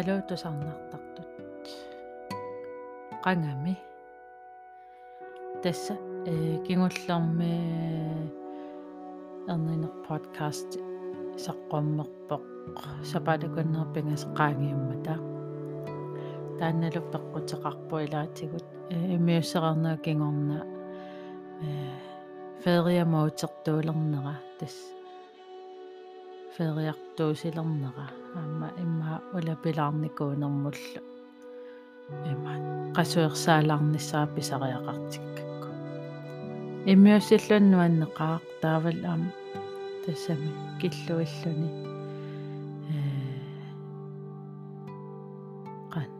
Hallo tusarnartartut. Qangami. Tassa э кингуллэрми эрнинер подкаст саққуаммерпоқ сапалакуннерпингас qaangiummata таанналу пеққутеқарпу илаатигут имиуссеқарнаа кингорна э фериа моутертуулернера тас фериартуусилернера аама имма улапилаарникуунэрмуллу има qasuersaalaarnissaa pisariaqartikkakku иммиуссиллуннуаннеқаақ таавал аама тассами киллуиллуни qan.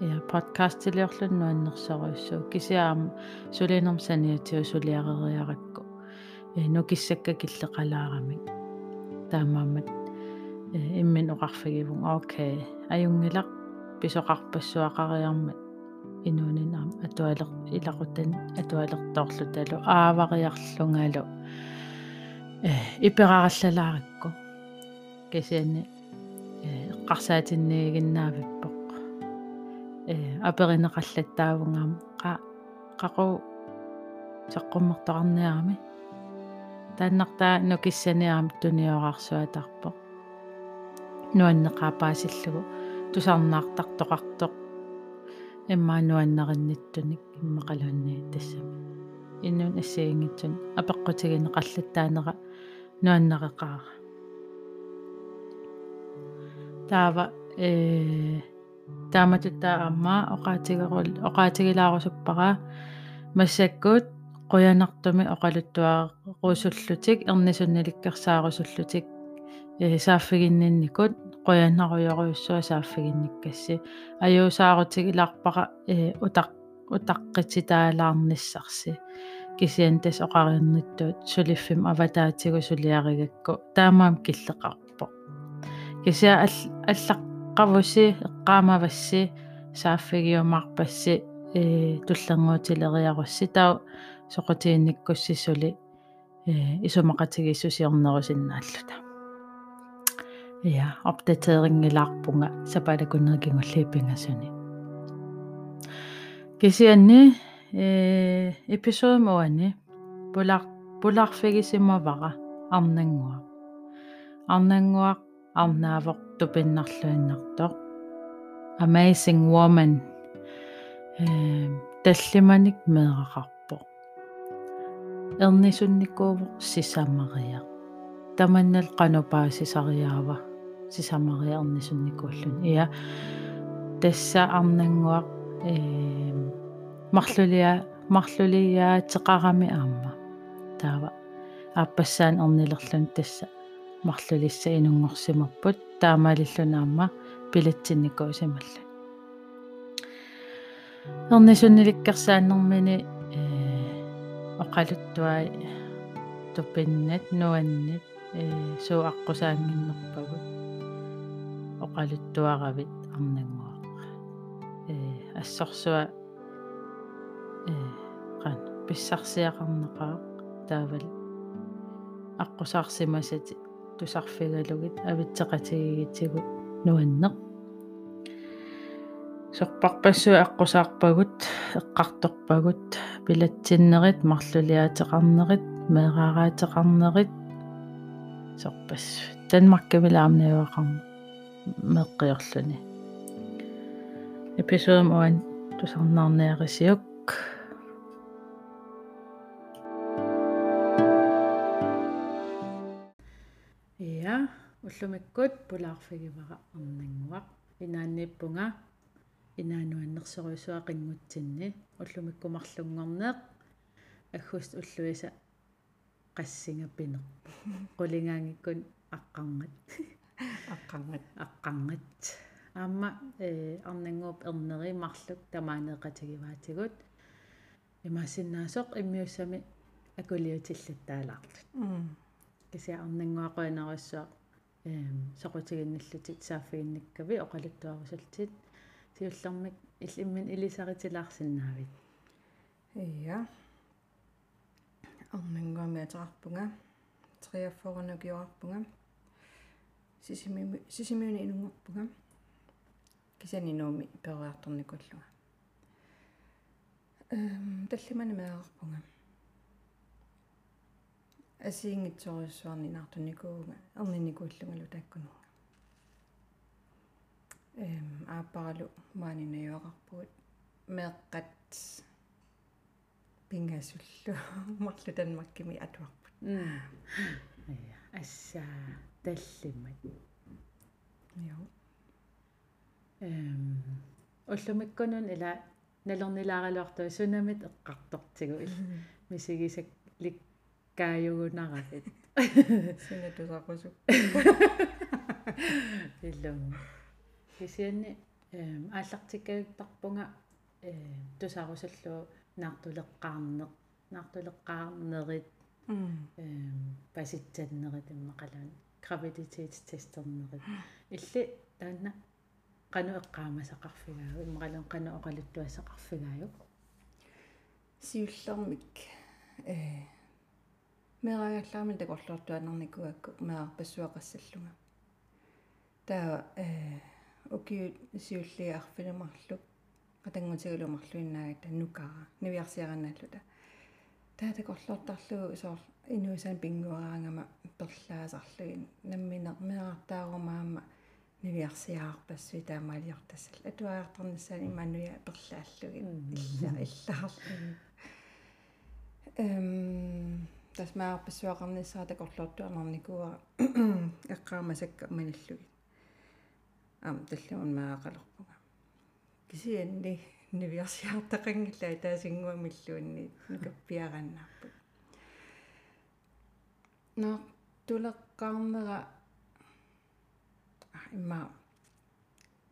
Я подкастилиорлуннуаннерсоруйссуу кисиаама сулинерм саниатиу сулиарериаракку э нукиссакка киллеқалаарамик таамаамат иммин оқарфигивун окей. Аюнгилақ писоқарпассуақариармат. Инуунинаа атуалер илақутан атуалертоорлуталу аавариарлунгалу э иперараллалааракку кисиани э эққарсаатинниигиннаавиппоқ э аперинеқаллаттаавунгаама қа қақу саққуммертоқарниарами тааннартаа нукиссаниаам туниораарсуатарпоқ нуаннеқаапаасиллугу. Тусарнаартартоқартоқ иммаануаннеринниттуник иммақалуанни тассами. Иннун ассиингитсун. Апеққутигин қаллаттаанера нуаннереқаара таава э тааматутаа аммаа оқаатигерул оқаатигилаарусуппара массаккуут руусуллутик эрнисунналиккерсаарусуллутик э сааффигиннинникут quyannaruyoruussua saaffiginnikkassi ajuusaarutigilарпара э утақ утаққититаалаарниссарси кисиантас оқариерниттуут сулиффим аватаатигу сулиаригакку таамаам киллеқарпо. Кися аллаққавуси эққаамавасси сааффигиумарпасси э туллангуутилериарусси. Таа соқутиинниккуссисули э исумақатигиссусиорнерусиннааллута ja opdateringilаарpunga sapalakunnerkingulliipingasuni кисианни э эпизод моани пулар пуларфигисимавара арнангуа. Арнангуа арнаавоқ тупиннарлуиннартоқ amazing woman э таллиманик меэрақарпо эрнисунникуувоқ сисамариа таманнал qanupaassisariaava сисамариарнисунникууллун иа тасса арнангуақ э марлулиа марлулиаа теқарами аама таава ааппассаан орнилерлун тасса марлулисса инунгорсимарпут таамалиллунаама пилатсинникуусималла эрнисунниликкерсааннэрмини э оқалуттуай туппиннат нуаннит э суу аққусаангиннерпагут. Оқалуттуаравит арнангуақ. Э ассорсуа э qan писсарсиақарнеқаа таавал аққусаарсимасати тусарфигалугит авитсеқатигигитсигут нуаннеқ сорпарпассуа аққусаарпагут эққарторпагут пилатсиннерит марлулиаатеқарнерит меэраараатеқарнерит сорпас танмаркамилаамнавақарна меққиорлуни эпизод моан тусарнаарниарисиук я уллумиккут пулаарфигивара арнангуақ инаанниппунга инаануаннерсоруисуа қингутсинни уллумиккумарлунгорнеқ аггуст уллуиса qassingappinerpa qulingaangikkun aqqarngat aqqarngat aqqarngat аама э арнангууп эрнеримарлук тамаанеқатигиваатигут имаасиннаасоқ иммиуссами акулиутиллаттаалаарлут кися арнангуақуинеруссуа эм соқутигинниллутит сааффигинниккави оқалуттуарусалтит тиуллэрмик иллиммин илисаритилаарсинаавит ия. Арнангуами атеқарпунга триаффорунакиорарпунга сисими сисимиуни инунгорпунга кисани нууми перуарторникуллуга эм таллимани меарпунга асиингитсориуссуарни наартунникууга эрниникууллунгалу тааккунунга эм ааппаралу маанинаюақарпугут меэққат пингасуллу марлу танмаккими атуарпут. Ия ассаа таллимат joo эм уллумиккунун ила налернилааралуартуи сунамит эққартортигу ил. Мисигисак ликкааюгунарапит сина тусақусу иллум кисианни э тусарусаллуу наартулеққарнеқ наартулеққарнерит эм паситсаннерит иммақалаан гравидитетстестернерит илли таанна imaqalun qanu oqaluttuassaqarfigaagu сиуллэрмик э мерагаллаарми такорлуартуанерникуакку меарпассуақассаллунга таа э арфилимарлук qatangutigalumарлуиннаагата нукара нивиарсиаранааллута таа такорлуартарлугу соор инуисан пингуараангама перлаасарлугин намминер меартаарумаама нивиарсиаарпассуи таамаалиортассал атуаартарнассаани мануя перлааллугин илла иллаарлугин эм тасмаарпассуақарниссаа такорлуартуанарникуа эққаамасакка маниллугин ам таллуман маақалерпуга кисианни нивиарсиартақангилла таасингуамиллуунни нукаппиараннаарпут но тулеққарнера имма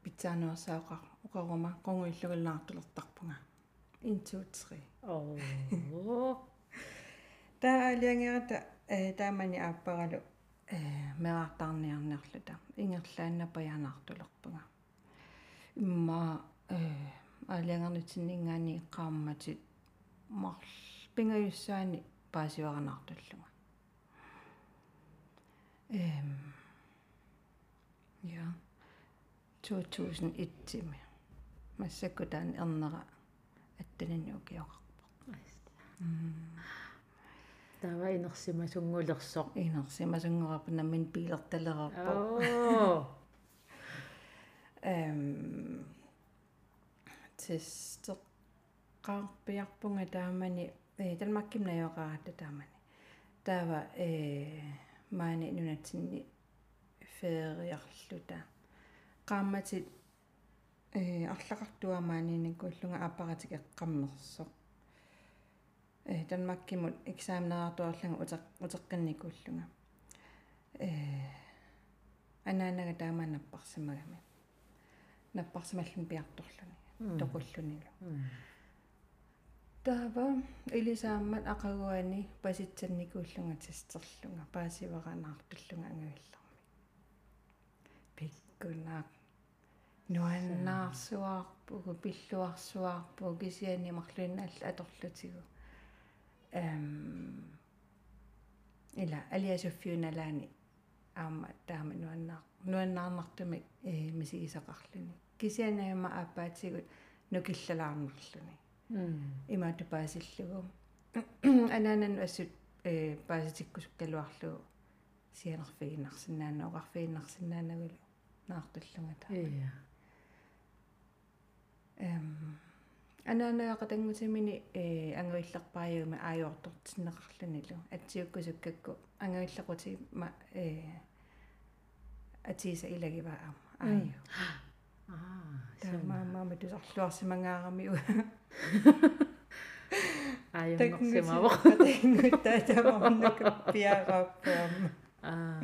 питсааnuarsaaqar уқарума қонгуиллугилнаартулертарпунга 1 2 3 оо. Таа алиангерата э таамани ааппаралу э мераартаарниарнерлута ингерлаанна паяанаартулерпунга имма э алиангернутиннингаани qaammatит марл пингаюссаани паасиуаранаартуллунга эм Ja. 2001 тими. массаккутаан эрнера аттанинниукиоқарпо. тава инерсимасунгулерсоқ инерсимасунгорапу наммин пилерталерарпо. оо эм тестеққарпиарпунга таамани э талмакким наёқаратта таамани. таава э маани нунатсинни фериарлута qaammatit э арлақартуамааниниккууллунга аппаратик эққаммерсоқ э танмаккимут экзаменераартуарлунга утеқ утеққинникууллунга э анаанага таамаа наппарсимагами наппарсималлун пиарторлуни тоқуллунилу таава илисааммат ақагуани паситсанникууллунга тестерлунга паасиваранаартуллунга ангавилла пиккунаақ нуаннаарсуаарпугу пиллуарсуаарпугу кисиани марлуиннаалла аторлутигу эм ила алиасуффиуналаани аама таама нуаннаар нуаннаарнартуми э мисигисақарлуни. Кисианаама ааппаатигут нукиллалаарнерлуни имаату паасиллугу. Анаанан ассут э пааситиккусуккалуарлугу сианерфигинарсинаана оқарфигинарсинаанагулу наартуллунгата. Ия. Эм анаанеақатангутимини э ангуиллерпааюма аажортортиннеқарлунилу атсиуккусуккакку ангуиллеқути ма э атиса илагиваа ааю аа таамаамаама тусарлуарсимангаарами аюнгорсимаво тангутта таамарнук пиараппаама аа.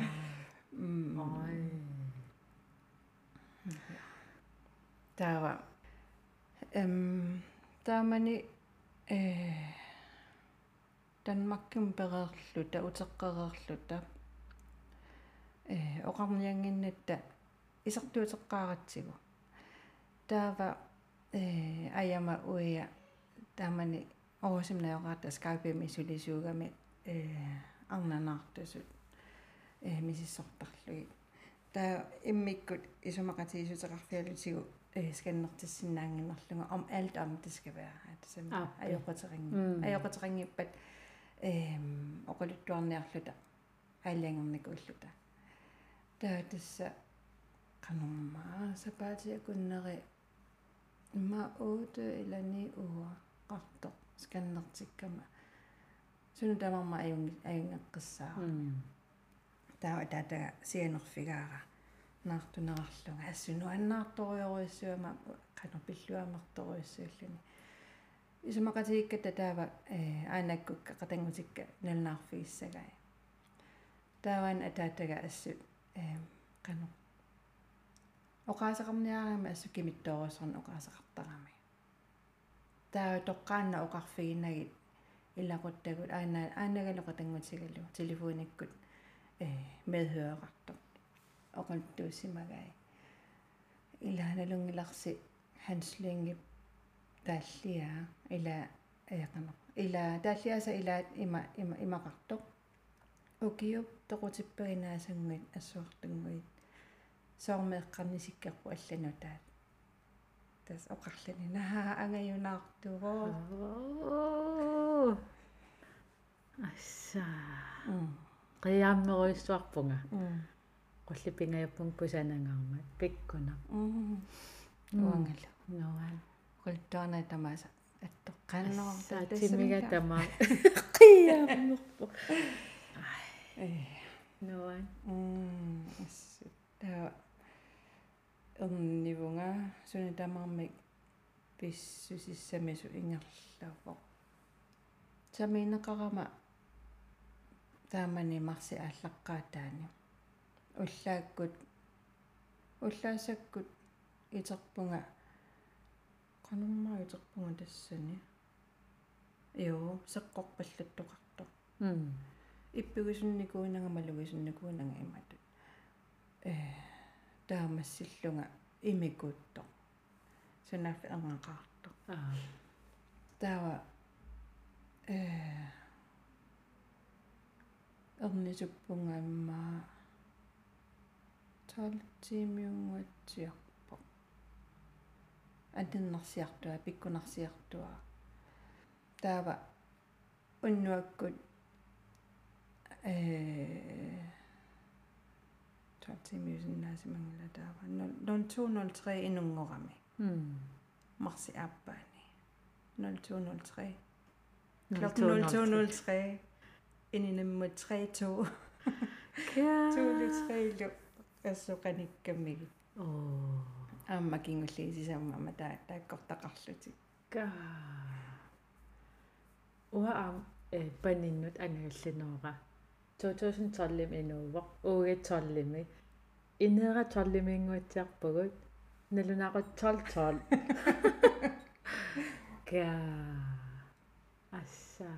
М ой. Таава эм таамани э танмакким переерлута утеққереерлута э оқарниангиннатта исертуутеққааратсигу таава э аяма уя таамани орусимнаёqaата скайпими сулисуугами э арнанаартасут э мисиссортарлуги. Таа иммиккут исумақатигисутеқарфиалутигу øh skannertissinnaanginnerlunga om alt om det skal være at som Ah, okay. ajoquteringi Mm. ajoquteringipat эм оқалуттуарниарлута аалиангерникууллута таа тасса канормаа сапаатиакуннери имма 8 eller 9 uger. Qartoq skannertikkama sunu tamarma ajung ajungeqqissaa м таа таата сианерфигаара наартунерарлунга ассуну аннаарториоруиссуама канерпиллуамерторуиссууллуни исумақатигикката таава э аанаккукка қатангутикка налнаарфигиссагай тааван атаатага ассут э кано оқаасақарниарами ассу кимитторусерн оқаасақартарами таа тоққаанна оқарфигинагит илақуттагут аана аанагалу қатангутигалу телефониккут э медhøreqartoq oqaltuusimagай илааналунгиларси ханслингип тааллиа ила аяқана ила тааллиаса илаат има има имақартоq укиуп тоқутиппагинаасангуит ассуартунгуит соормеэққарнисиккарпу аллану таат тас оқарлани. Наа ангаюнаартуво асса м qiyaammeruissuarpunga м qullipingajapun kusanangarmat pikkuna м уангала нуан qultuarna tamasa аттоққаннерам саатимига тама qiyaammerpu э нуан м асс таа эрнивунга суни тамармик писсусиссамису ингерлавоқ уллааккут. Уллаасаккут итерпунга qanummaa итерпунга тассани. Ио сеққорпаллаттоқарто м иппигусунникуинанgamалугисунникуинага иматут э таамассиллунга имикуутто сунаффи ангақарто аа. Таава э эрнисуппунгааммаа таалтимиунгуатсиарпо атиннарсиартуа пиккунарсиартуа таава уннуаккут э таалтимиусиннаасимангала таава 0203 инунгорами м марси ааппаани 0203 klokken 0203 ининаммут 32 203 ассоқаниккаммиги оо. Аама кингуллигисисаамма таа тааккортақарлутик ка уа ам э паниннут анагаллинеора 2012 инуувақ уугатсорлими инера торлимингуатсиарпагут налунақут 12 ка асса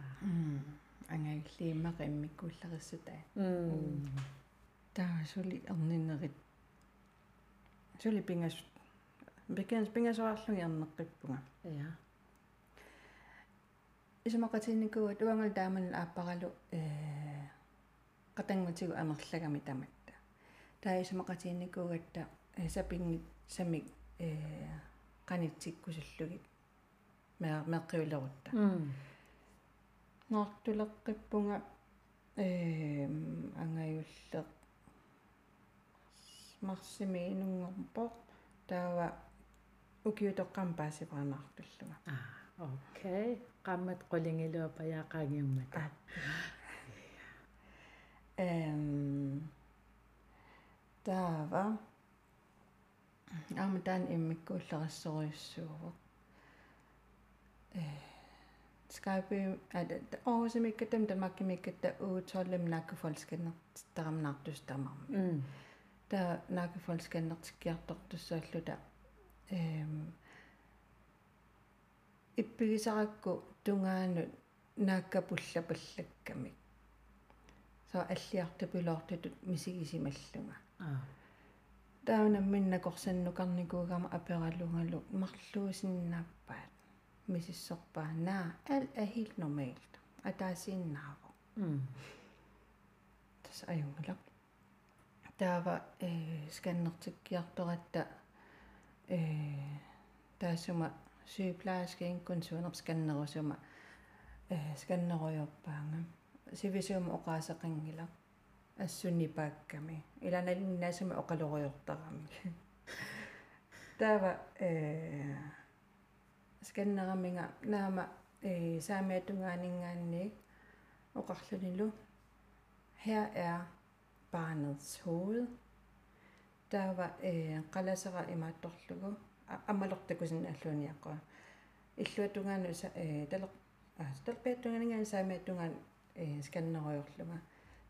ангаиллиимақа иммиккууллериссутаа м таа сули эрнинерит сули пингас бекенс пингасоарлуги ернеққиппунга я исумақатинникуа туангал тааман ааппаралу э қатангутигу амерлагами таматта таа исумақатинникугатта э сапингит самик э канитсиккусуллугит меа меққиулерутта м ngaartuleqqippunga eem angayulleq marsimi inunngorpoq taava ukiutoqqam paasipaanartulluga а окей qammat qulingilua payaaqaagiummata eem taava aamataan immikkuullerassoriussuuruq eh Skype at årsimikkatam tamakkimikkatta uutsollem nakkufolskannertaramnaartustamarmi м та накифолсканнертиккиарторtussaalluta эм иппигисаракку тунгаанут нааккапуллапаллаккамик со аллиартапилоортутут мисигисималлунга. А. Таунамминна корсаннукарникуугама апераллунгалу марлуусиннааппаат мисиссорпаа наа ал er helt normalt атаасииннааво м. Тас аюнгала таава э сканнертиккиарторатта э таасума сyyplaaskiinkun suunerp skannerusuma э сканнеруйорпаанга сивисуума оqaасеқингила ассуннипаакками иланалиннаасума оқалориортарами таава э сканнераминга наама э саамиатунгаанингааник оқарлунилу her er barnets hoved таава э қаласера имаатторлугу аммалортакусиннааллуниаққуа иллуатунгаану э талеқ а талпиаттунгаанингаан саамиаттунгаан э сканнеруйорлуга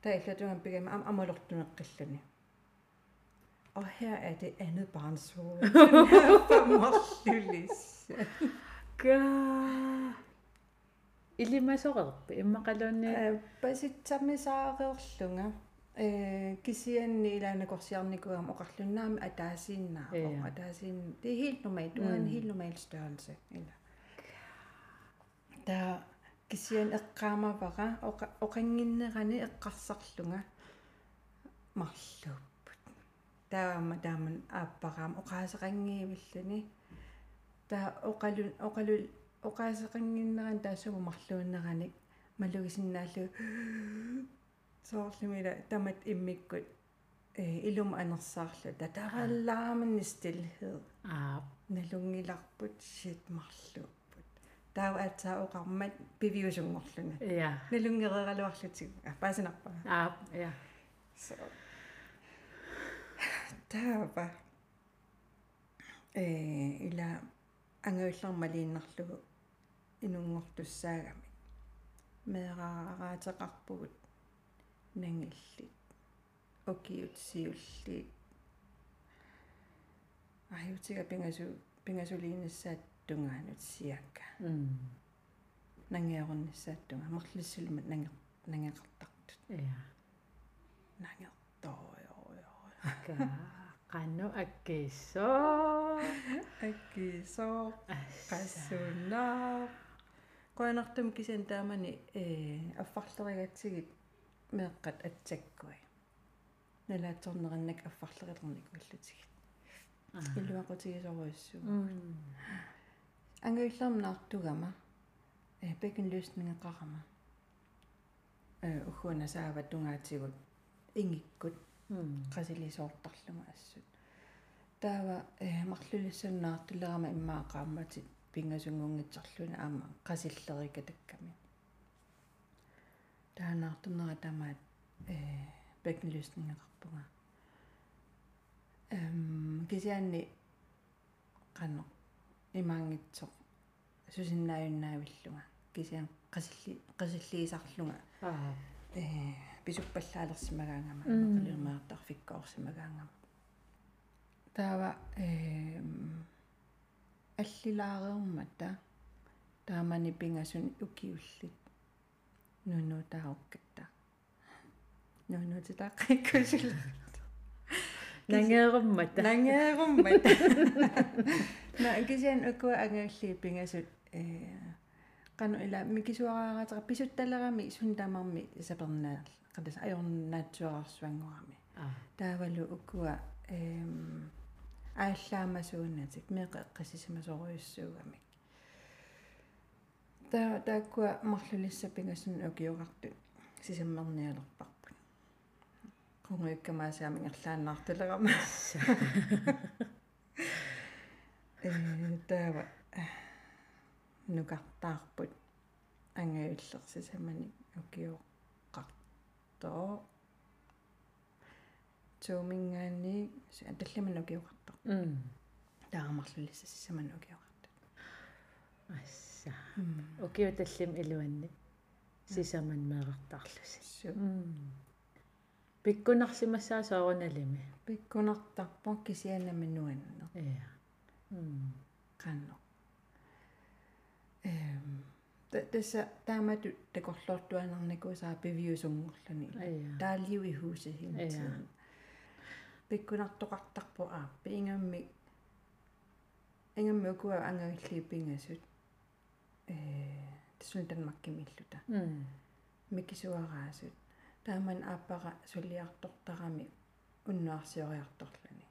та иллуатунгаан пигама аммалортунеққиллуни og her er det andet barns hoved. га илимасорерпи иммақалуунни паситсамисаареерлунга Э кисианни илаанакорсиарникугам оқарлуннаами атаасииннаа атаасиин det er helt normalt du har en helt normal størrelse eller та кисиан эққаамавара оқангиннерани эққарсарлунга. Марлууппут. Таама тааман ааппараам оқаасеқангиивиллуни таа оқалун оқалул оқаасеқангиннеран таасугу марлууннераник малугисиннааллу соорлимила тамат иммиккут. Э илум анерсаарлу. Татараллааманни стилhed аа налунгиларпут shit марлууппут. Таава атсаа оқармат пивиусунгорлуна я налунгерералуарлутиг апаасинарпа аа я so таава. Э ила ангуиллармалииннарлугу инунгортуссаагами. Меэраараатеқарпугут нангиллит окиутсиуллит аюутига пингасу пингасулиинассаат тунгаанут сиакка м нангиоруннассааттунга марлиссулмат нанге нангеқартартут я нангертоойоо ка qannu akkiissoo аккисоо qassунаа qoanartum кисан таамани э аффарлеригатсигит меэккат атсаккуи налаатсорнериннак аффарлерилерник уллутигит илуақутигисоруиссуу ангуиллерм наартугама. Э пекен løsningeqarama э ухуна саава тунгаатигут ингиккут. Qasilisoortarlunga assut таава э марлулиссаннаартулерама иммаақаамматит пингасунгунгитсарлуна аама qasillерика такками таанаартунера тамаат э пекнлюснинgeqarpunga эм кисианни qanno имаангитсо сусиннааюннаавиллунга кисиан qasилли qasillиисарлунга аа э писуппаллаалерсимагаангама мақалиумаартарфиккоорсимагаангама таава э аллилаареермата таамани пингасун укиуллит нунутааруккатта нунутитааққиккусила нангееруммата нангееруммата на кисиан укуа ангаалли пингасут э qanu ila mikisuaraaratera pisuttалерами сунтаамарми сапернаар qadас ajornaatsuarsuanngorami таавалу укуа эм ааллаамасуунатик меэқэ эққисисимасоруйуссуугамик таа тааккуа марлулиссапингасун укиуқарту сисаммерниалерпарпут кунгуиккамаасаами ngерлааннаартулерама э таава нукартаарпут ангаюллерсисамани укиоққартоо туумингаани аталламан укиоқартоо м таарамарлулиссасисаман укиоқартут асса окиу таллим илуанни сисаман меэқартарлуси м пиккунарсимассаа сооруналими пиккунартарпо кисианами нуанно я м канно эм tässä таамату такорлуортуанарникусаа пивиусунгорлани таалиу и хусе хинтин пиккунартоқартарпу ааппи ингамми ингамми укуа ангагиллииппингасут э тсун танмаккимиллута микисуараасут тааман ааппара сулиартортарами уннуарсиориарторлани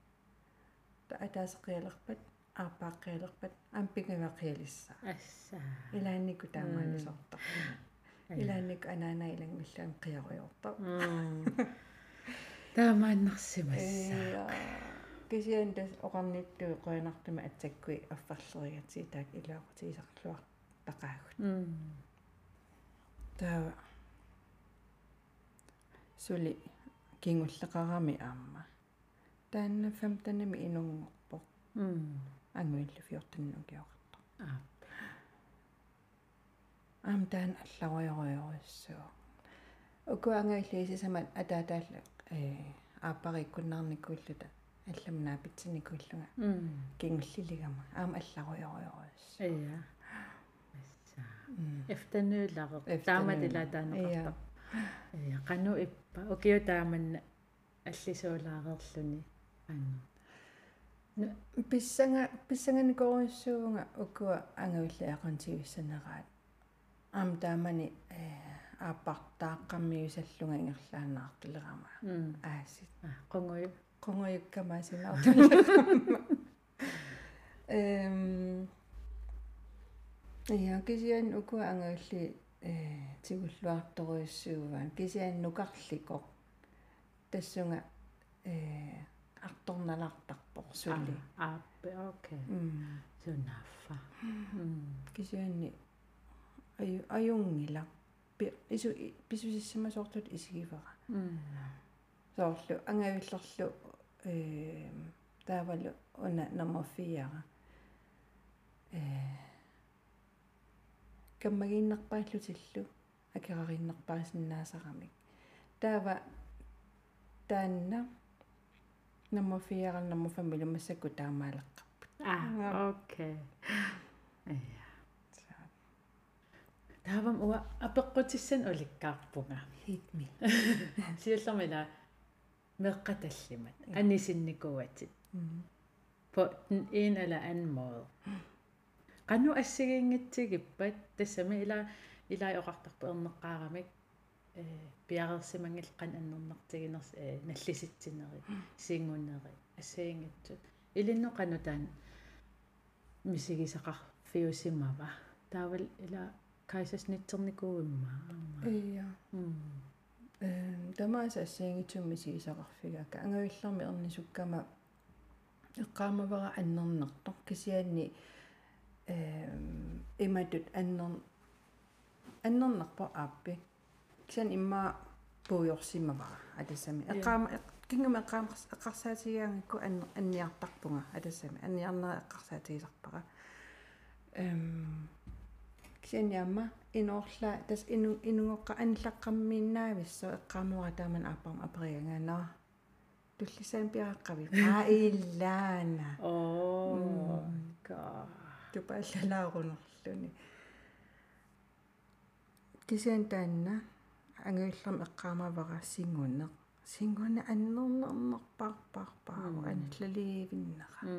та атаасеқиалерпат арпааққиилерпат ампигавақиалисса ассаа. Илаанникку таамаалисорта илаанникку анаана илангмиллаан қиаруйорта таамааннарсимасса кисиан тас оқарнитту қоянартума атсаккуи аффарлеригати таак илаақутигисарлуар тақаагут таа сули кингуллеқарами аама таанна 15-нами инунгорпо ангуиллу 14-нукиоқарто аа аам таан алларуйоруйоруссуу укуангаиллисисамат атаатаалла э ааппариккуннарниккууллута алламнаа питсиникууллунга кингуллилигама аам алларуйоруйорус ия асса эфтэнүүлагер тааматила таанеқарта ия кану иппа. Окио тааманна аллисуулаареерлүни анна писсанга писсанганикоруссуунга укуа ангавиллаақантигиссанераат аам таамани э ааппартааққаммиусаллунга ингерлаанаартулерама ааси қонгою қонгоюккамаасинаартул эм я кисиан укуа ангавилли э тигуллуарторуйссууваан кисиан нукарлико тассунга э арторналартарпор сулли ааппе окей. Сунаффа кисианни аю аюнгила ису писусиссамасоортут исигивара соорлу ангавиллерлу э таавалу уна номер 4 э каммагииннарпааллутиллу акерариннарпаасиннаасарамик таава таанна номер 4 номер 5 лумассакку таамаалеққарпут аа окей. Ая таавам уа апеққутиссан уликкаарпунга hit me сиуллермила меққаталлимат анисинникуатит på den ene eller anden måde qanu assигингитсигиппат тассами ила ила оqartarpu ернеққаарамик э пиарерсимангил qan аннернартигинерс э наллиситсинери сингунери ассигингитсут илинно qanu таан мисигисақар фиусимава таавал ила кайсаснитсерникууимма ия эм тамаас ассигингитсумми сигисақарфигака ангавиллерми ернисуккама эққаамавара аннернертор кисианни эм иматут аннер аннернерпо ааппи кисиан имма пуйорсимавара атассами эққаама кингама эққаама эққарсаатигиангакку аннер анниартарпунга атассами анниарнера эққарсаатигисарпара эм кисианиамма иноорлаа тас ину инугоққа аниллаққаммииннаависсо эққаамуара тааман ааппарма апериангаанаа туллисаан пиаққави аа иллаана оо га тупааллалаарунерлүни кисиан таанна ангуиллерм эққаамавара сингунне сингунне аннернернерпарпарпаа аналлалигиннера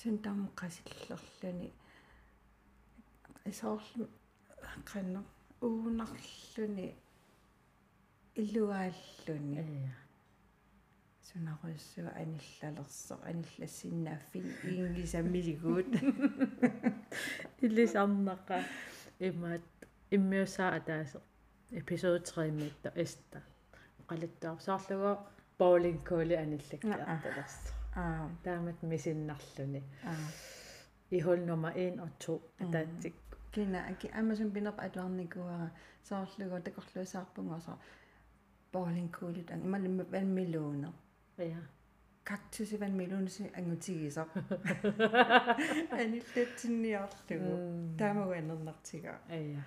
син таам қасиллерлүни исоорлу қанно уунарлүни илуааллүни сунаруссуа аниллалерсо аниллассиннааффин ингисаммилигуут иллисарнаqa имаат иммиусаа атаасо эпизод 3 митта эста qalittaa саарлуго bowling коли аниллаккиарталерс аа таамат мисиннарлүни аа ihol nummer 1 og 2 атаатсик кина аки амазон пинерп атуарникуара саарлуго такорлуасаарпунгоса bowling коли тан ималимма валмилуунер ja кактуси валмилуунси ангутигисар аниллатсинниарлугу таамагуаннернартига ja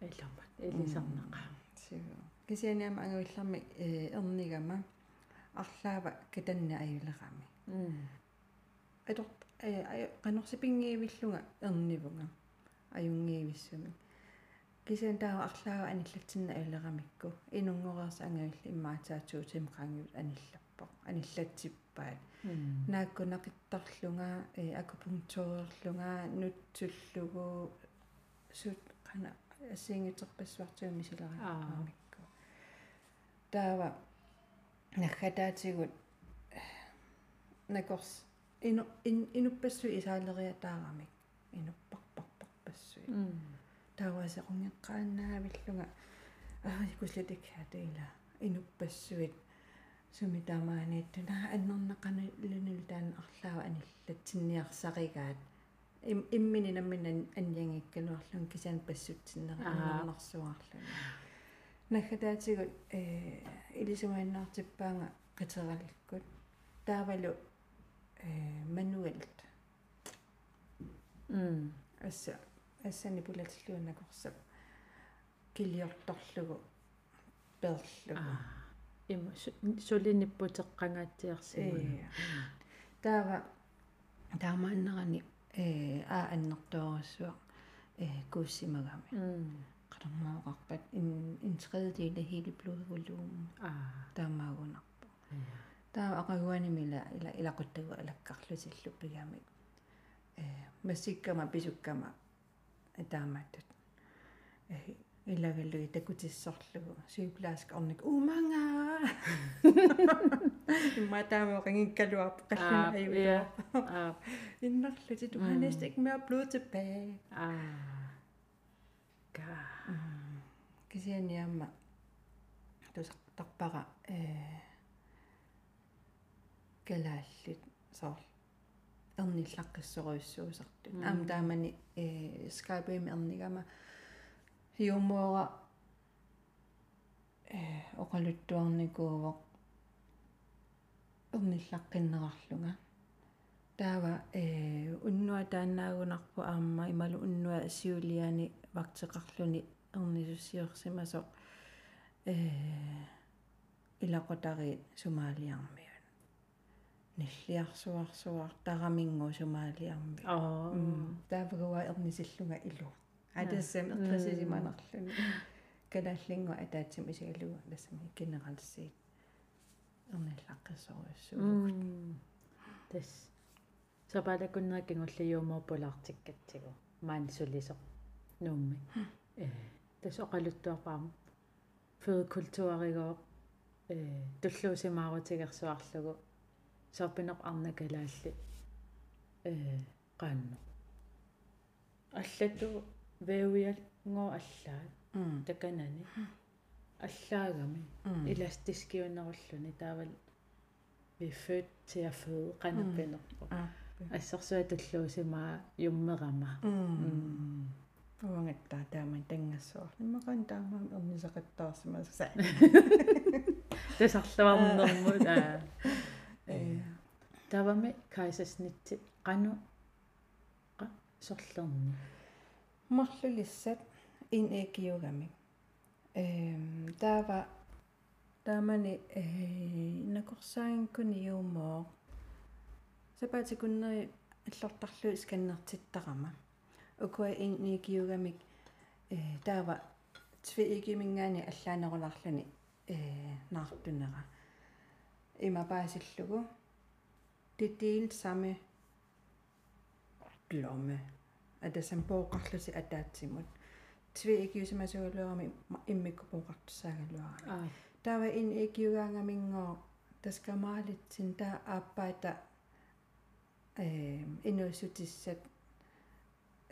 элломат элисарнаqa сиу кисианиама ангуилларми эрнигама арлаава катанна аюлерами атор э канорсипингиивиллунга эрнивунга аюнгиивиссуми кисиан таа арлаава аниллатсинна аюлерамикку инунгорерс ангавилли иммаатаатсуутим qaangiut аниллаппо аниллатсиппаат нааккунақиттарлунга э акупунктуурерлунга нутсуллугу сут qana ассингитерпассуартуми силераамикку таава нахатаатигут накорс ину ин инуппассу исаалериатаарамик инуппарпарпарпассуи таавасеқунгеққааннаавиллунга аа куслатик хатаила инуппассуит суми таамаанииттуна аннернеқани лунул таан арлаава аниллатсинниарсаригаат им иммини намминан аньянгиккалуарлун кисаан пассутсиннера аннернарсуарлун нахатаатигут э илисумааннаартиппаанга qaterallikkut таавалу э мануэлт м асса ассани пулатиллуунакорсап килиорторлугу перлугу има сулиниппутеққангаатсиарсиму таава таамааннерани э аа аннэртуарассуа э кууссимагами qadormaaqarpat in in tredjedel af hele blodvolumen аа таамаагунарпу. Таа ақагуанимила ила илақуттагу алаккарлутиллу пигамик э массиккама писуккама таамааттут. Э илагаллуи такутиссорлугу сиуплааск орник уманга имма таама рингиккалуарп қаллуна аюуа аа иннерлути du har næsten ikke mere blod tilbage аа га кисианиамма тусартарпара э калааллит соор эрниллаққиссоруйссуусарту аам таамани э скайпэм эрнигама хиумуора э оқалуттуарникууво эрниллаққиннерарлунга таава э уннуа тааннаагунарпу аама ималу уннуа сиулиани вактеқарлуни эрнисуссиорсимасо э илақотари сумаалиармиун ниллиарсуарсуар тарамингу сумаалиарми аа таавагуа эрнисиллунга илу атассам эртрисисиманерлуни калааллингу атаатсим исигалугу тассами генералсиит эрниллаққиссоруйссуу тас сапалакуннераккингуллиуумууппулаартиккатсигу маан сулисо нуумми э тас оқалуттуарпаама фэкультуаригоо э туллуусимаарутигерсуарлугу сорпинеқ арнакалаалли э qaanno аллату веуиал ngoo аллаа таканани аллаагами эластискиунеруллуни таавал vi er født til at føde qanappinerpo ассерсуа туллуусимаа юммерама уангаттаа тааман тангассуар иммакан таамаам эрнисақаттаарсима са тасарлуарнэрмут аа э тавами кайсаснитти qaну qa soрлерни марлулиссат ин экиугами эм таава таамани э накорсаангкуни юумоо сапаатикуннери аллортарлу сканнертиттарама укуа ин экиугамик э таава твиигимингаани аллаанеруларлуни э наартунера имапаасиллугу титиил сами глоmme атасам пооқарлуси атаатсимут твиигиусимасугалуарами иммиккупоқартусаагалуарами аа тава ин экиугаангамингоо таскамаалитсин таа ааппаата э инуусутиссат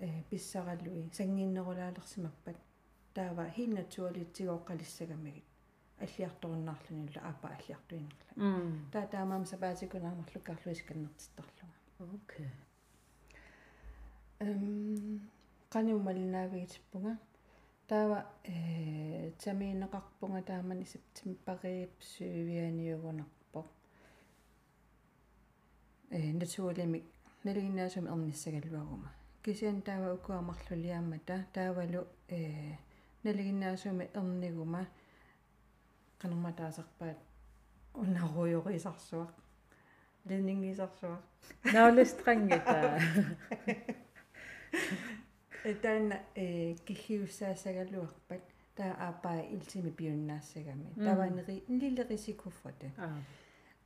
э писсараллуи сангиннерулаалерсимаппат таава helt naturligt тигооққалиссагаммигит аллиарторуннаарлуниулла ааппа аллиартуинерла м таа таамаам сапаатикунаамарлуккарлуис каннертиттарлуга окей эм каниумалинаавигитиппунга таава э тамиинеқарпунга таамани септемберип сювианиугунарпо э натуалими налигинаасуми эрниссагалуагума кисиан таава укуамарлулиаамата таавалу э налигинаасуми эрнигума. Канэрматаасарпаат унаруйорисарсуақ ленингисарсуақ наулистрангита таана э кихиуссаасагалуарпат таа аапаа илсими пиуннаассагами таванери лиле рисикуффате аа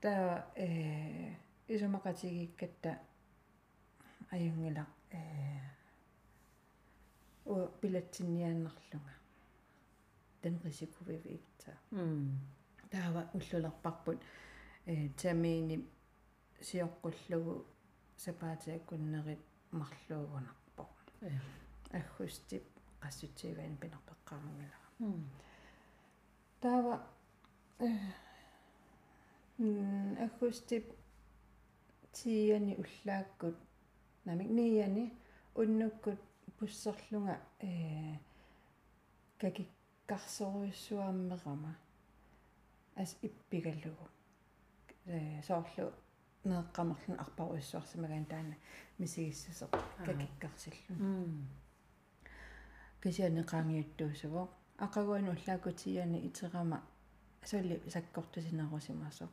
таа э исумақатигиккатта аюнгила э о пилатсинниааннарлунга тан рисикувивиитса м таава уллулерпарпут. Э тамиини сиоққуллугу сапаатиаккуннерит марлуугунарпо Ja. Аггустип qassutiivaan pinerpeqqaarmangala Mm. таава э м аггустип тиани уллааккут намик ниани уннуккут пуссерлунга э какиккарсоруйссуаммерама ас иппигаллугу. Э соорлу неэккамерлун арпаруйссуарсимагаан таана мисигиссасеқ какиккарсиллу Mm. кисиани qaangiuttuusuvo aqaguanu уллаакутиани итерама асулли саккортусинерусимасо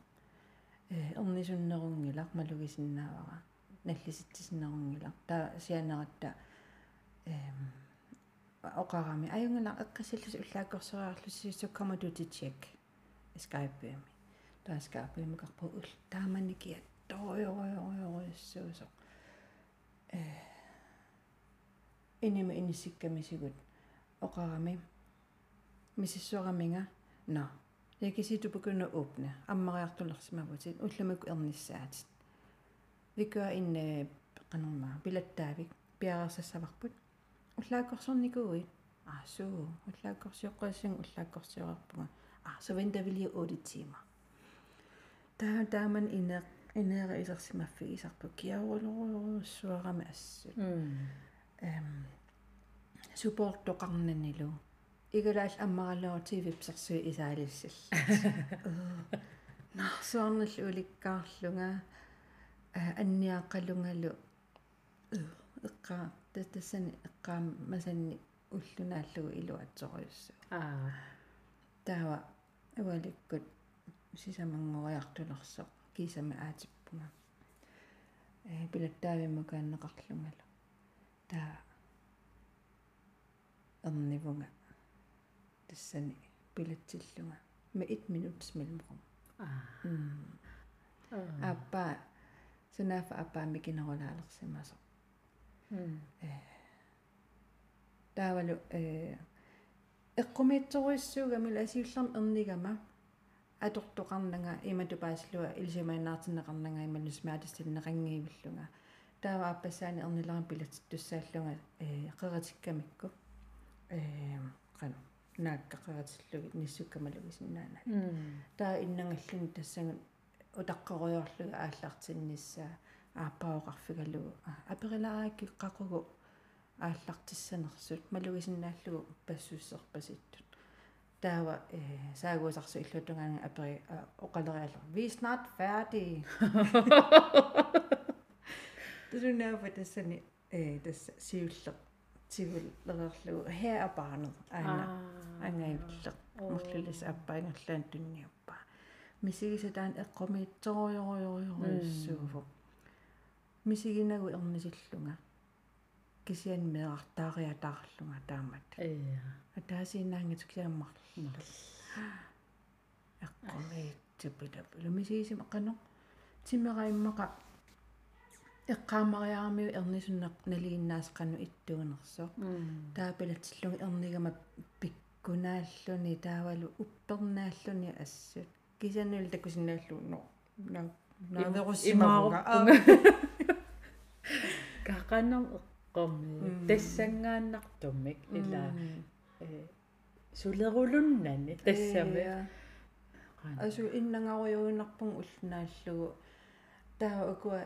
э эрнисуннерунгилар малугисиннаавара наллиситсиннерунгилар таа сианератта эм оқарами аюнгала эққасиллус уллааккорсериарлуси суккаматути чек скайпэми таа скайпэми карпу ул dårlig over, over, over, så øh. ini mainisik kami sigud. Og kami, misisora Nå, jeg kan sige, at du begynder at åbne. Ammarer du lagt mig på tid. Udlemmig ørnisat. Vi gør en kanonma. Billet davik. Bjerre sig savakbud. Udlager sådan. Ah, så. Udlager sig røsing. Udlager. Ah, så venter vi lige 8 timer. Der, der er man inde inde isерсимаффигисарпу киарулорусуарама ассут Mm. эм суппорттоқарнанилу игалаал аммаралоо тивипсерсуи исаалиссал нарсуарнал уликкаарлунга а анниаққалунгалу эққаа тассани эққаам масанни уллунааллугу илуатсориуссу Ah. таава аваликкут сисамангориартулерсоқ кисама аатиппунга э пилаттаавиммакааннеқарлунгалу таа эрнивунга тассани пилатсиллунга ма 1 минут мелмрум Ah. м аппа сунафа аппаами кинерулаалерсимасо Mm. таавалу э эққумиитсоруиссуугами ласиуллерм эрнигама атортоқарнага иматупааслуа илсимаинаартинеқарнага ималусмаатиссаннеқангиивиллунга таава аппассаани эрнилерам пилатиттуссааллунга э қератиккамикку э қано нааккақератиллуги ниссуккамалугисиннаана таа иннангаллуни тассагут утаққеруйорлуга ааллартинниссаа ааппаоқарфигалугу аперилааки қақугу ааллартиссанерсут малугисиннааллугу пассуссерпаситтут таава э саагуусарсу иллутунгаанга апери оқалериалу vi er snart færdige тусунаафа тассани э тасса сиулле тивуллерерлугу her er barnet аана Ah. ангаивилле мерлулис аппаангерлаан тунниаппа мисигисатаан эққомиитсориориориориссууфу мисигинагу эрнисиллунга кисиан меартаариатаарлунга таамат Ja. атаасинаангату киаммарлу эққомиитсупилапулу мисигисим эққано тимераиммақа эққаамариарамиу эрнисуннеқ налииннаасеқану иттугнерсо Mm. таапилатсиллуги эрнигама пиккунааллуни таавалу уппернааллуни ассут кисануил такусинааллуунно на наверуссимавга Каканам эққорми Тассангааннартумик ила э сулерулуннани тассами асу иннангаруйуинарпун уллунааллугу таа акуа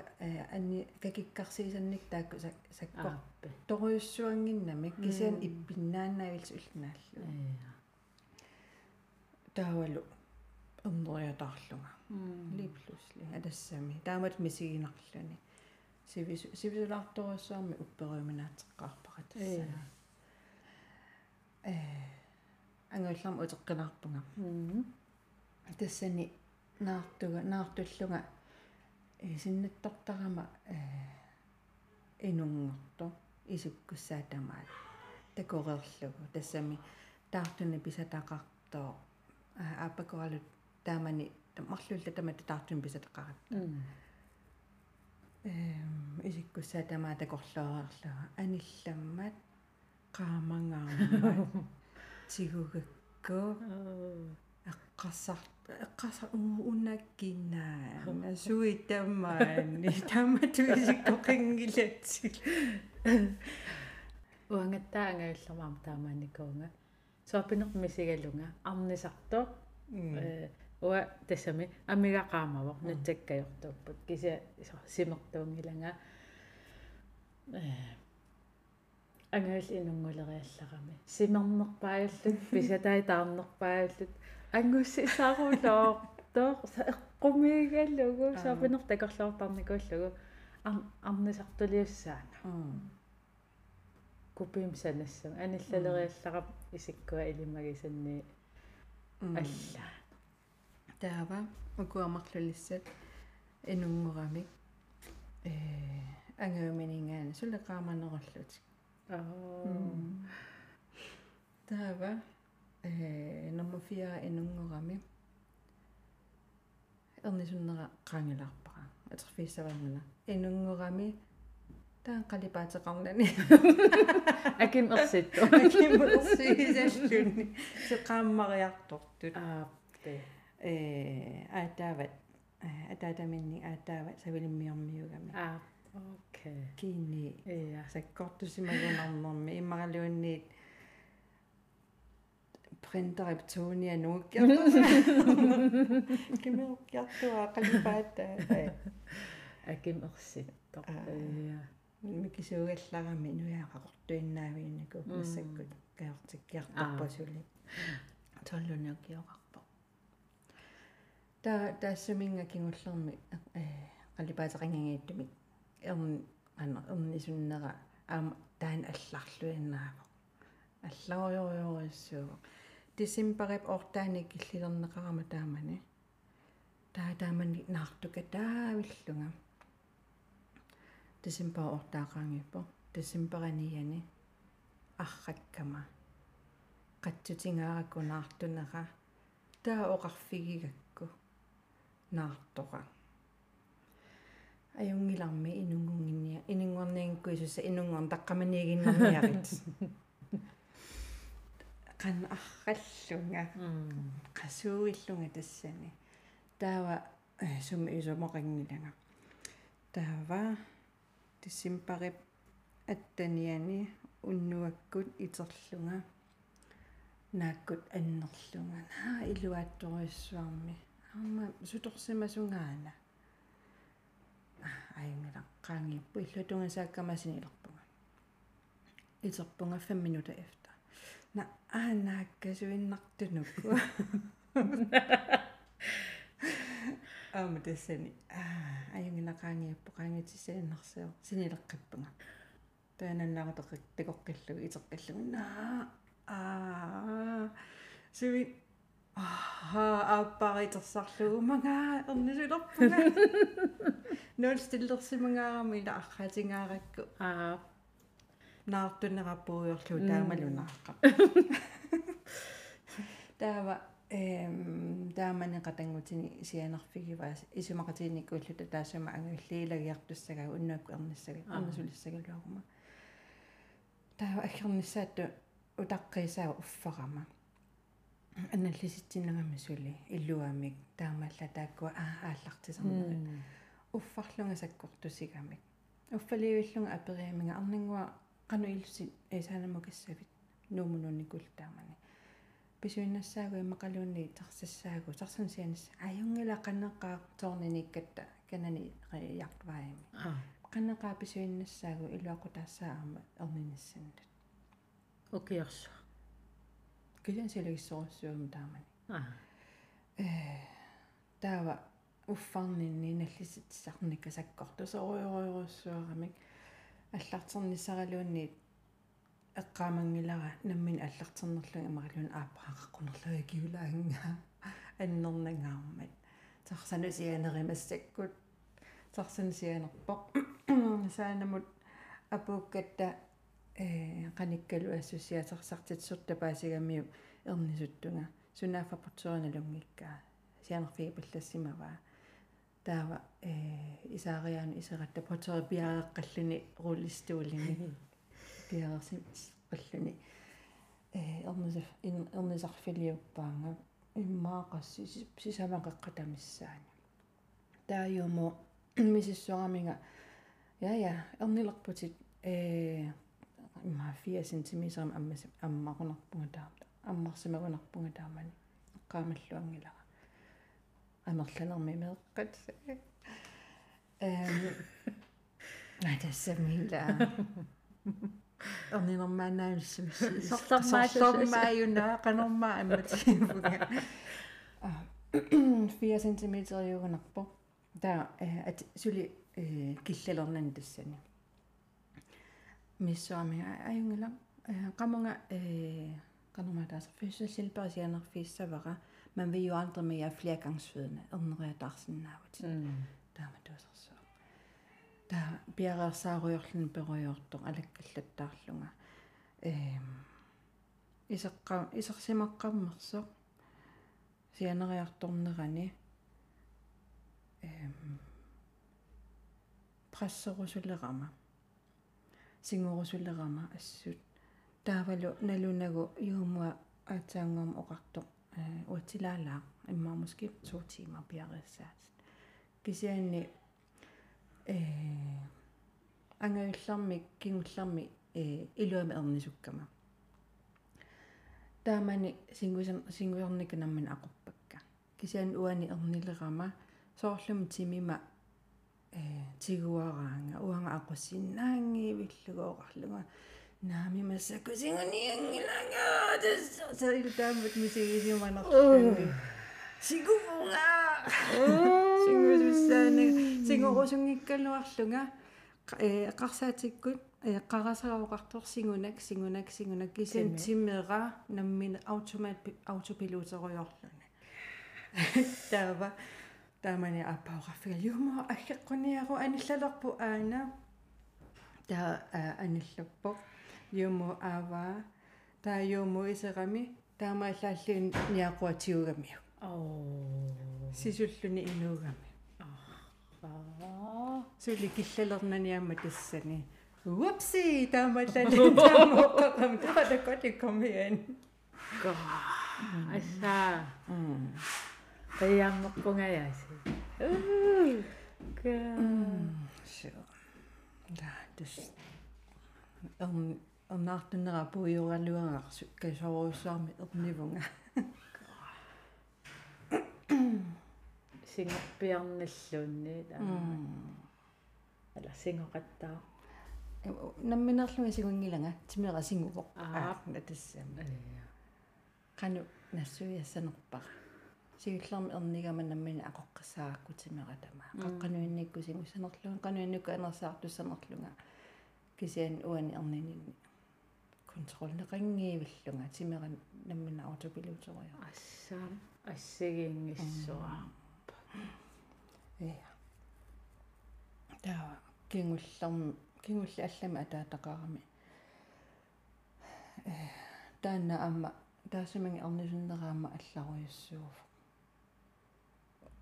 анни какиккарсиисанник таакку саккор. Ааппе. Торуйуссуангиннами кисиан иппиннааннаавилс уллунааллу Ja. таавалу умдориатаарлунга Mm. липлусли алассами таамат мисигинарлуни сивис сивисулаарторуссаарми упперуиминаатеққарпара тассана э ангуллам утеққинаарпунга тассани наартуга наартуллунга э синнаттортарама э инунгорто исуккуссаатамаат такорерлугу тассами таартуни писатақартоо ааппакоралут таамани марлулла тамата таартун писатақарат Эм исиккуссаатамаа такорлоорерлуга анилламмат тигугакку Oh. эққарсар эққарсар унаккинаа. Суи таммаани тамматуисиккоқингилатсил уангаттаангаиллермаам таамааникуунга суапинеқ мисигалунга арнисарто э уа тассами амигақаамавоқ натсаккаёртууппут кися симертуунгиланга э ангаал инунгулериалларами симернерпааллут писатай таарнерпааллут ангусси саарулоо тоо эққумигаллугу суапинер такорлуортарникууллугу ар арнисартулиуссаана купим санассам. Аналлалериалларап исиккуа илимагисанни алла таава укуамарлулиссат инунгурамик э ангаминингаана сулеқааманераллутик таава э номер 4 инунгурами эрнисуннера qaangilаарpara атерфиссавангуна инунгурами таан қалипаатеқарнани аким ерситту аким ерсисаллунни сеқааммариартортут аа те э аатаават атаатаминни аатаават савилиммиормиугами аа окей кини иа саккортусимагунарнэрми иммаралуунниит принтер тония нууккиартуа кимеуккиартуа қалипаата аким ерситтор иа микисуугалларами нуяақақортуиннаавииннику массаккут каортиккиартарпасули толлуниуккиоқарпо та таассаминга кингуллерми э қалипаатеқангангиаттумик ерн ана ернисуннера аама таан алларлуиннаава аллаориориориссуу дисимбарип ортааник иллилернеқарама таамани таа таамани наартука таавиллунга дисимбар ортаақаангиппо дисимбаранияни арраккама қаттутингааракку наартунера таа оқарфигигакку наартора аюнгиларми инунгунгинниа инингорниангкуисуса инунгорн таққаманиагиннарниарит qan арраллунга qasuuиллунга тассани таава сумми исумоқангилага таава тиссимпарип аттаниани уннуаккут итерлунга нааккут аннерлунга наа илуаатториуссуарми аама суторсимасунгаана аюнгила qaangippu иллутунгасааккамасинилерпунга итерпунга 5 минута efter на анааккасуиннартунукку аама тассани аюнгила qaangippu qaangитсисаиннарсио синилеққиппунга таананнаагутеққик такоққиллугу итеққиллугу наа аа суи аха аппаритерсарлугу мангаа эрнисулерпунга нол стиллерсимангаарами ила архатингааракку аа. Наартунераппуйорлу таамалунааққа таава эм таамани qatangutini сианерфигиваас исумақатиинниккууллута таассама ангуллиилагиартуссагаа уннаакку эрниссага эрнисулиссагалуагума таава аггерниссаатту утаққисаа уффарама аналлиситсиннагами сули иллуамик таамалла тааккуа аа ааллартисарнери уффарлунга саккортусигамик уффалиуиллунга апериаминга арнингуа qanu illusi esaanamukissavit nuumununnikul taamani писуиннассаагу иммақалуунни тарсассаагу тарсан сианасса аюнгила qanneqqaa тоорниниккатта канани яартваами qanneqqaa писуиннассаагу илуақутаассаама эрниниссаннат окиарсу килэн силагиссоруссуум таамани аа. Э таава уффарнинни наллиситсарника саккорто соруйоруйоруссуарамик аллартернissaраluunniit эққаамангилара наммин аллартернерлуг имаралуун ааппаақаққунерлуги киулаангаа аннернангаармат тарсанусианеримассаккут тарсанусианерпоқ саанамут апууккатта qanikkalu assosiatersartitsurtapaasigammiu ernisuttunga sunaaffapporturinalungikkaa sianerfigi pallassimaa таава э исаариаани исератта потери пиареққаллуни руллистуулини пиарерси қаллуни э эрнисар эрнисарфилиуппаанга иммаақасси сисамақеққатамиссаани тааюмо мисиссуарамига я я эрнилерпутит э имма 4 см аммас аммақунарпунга таамта аммарсимагунарпунга таамани эққаамаллуангилара амерланерми меэққат эм натассамила орнинермаанаамиссами сорлормааюна канормаа амматигуга 4 см югунарпо таа ат сули киллалернан тассани миссуами аюнгила qamanga øh qanumataas fysioterapeutianerfiissavara man vil jo aldrig mere flergangsfødende ernereatarsinnaavut taama tuusersu та пиарерсааруйорлун перуйорто алаккаллаттаарлунга эм исеққа исерсимаққаммерсо сианериарторнерани эм прассерусулерама сингурусулерама ассут. Таавалу налунагу юумуа аатаангам оқарто э уатилаалаа иммаамуски 2 тимаа пиарессаат кисианни э ангаилларми кингулларми э илуами эрнисуккама. Таамани сингусан сингуерника наммин ақорпакка. Кисиан уани эрнилерама соорлум тимима э тигуараанга уанга ақуссиннаанги виллугооқарлуга наами массакусингуниангилага сэрилтаамат мисигисиуманерлуни сигувунга сингусуссаани сингорусунгиккалуарлунга э қарсаатиккут э қарасараоқартор сингунак сингунак сингунак кисен тиммера наммина автомат автопилотеруйорлуни таава таамани аппаоқарфига юма аггеққуниару аниллалерпу аана таа аниллаппо юмо ава. Таа юмо исерами таамааллааллуин ниақуатиугамиу оо. Сисуллуни инуугами аа сули киллалернаниамма тассани. Whoopsie, таамааллааллуин таамаоққам таатаккоти комиан га аса м таяммерпунгаяаси га so да тэс. Ам амнаартуннера пуйоралуараарсу касоруссаарми эрнивунга сингорпиарналлуунни ала сингоқаттаа намминерлунга сигунгилага тимера сингуво аа. Натассами кану нассуяссанерпара сигиллэрми эрнигама наммина ақоққасаакку тимера тама қаққануинникку сингуссанерлунга қануинникку анерсаартуссанерлунга кисиан уани эрнининни контролнеқангиивиллунга тимера наммина аутопилутеруя ассаам ассагиингиссуа я таа кингуллерми кингулли аллами атаатақарами. Э. Таанна амма таасаманги арнисуннераама алларуйуссууф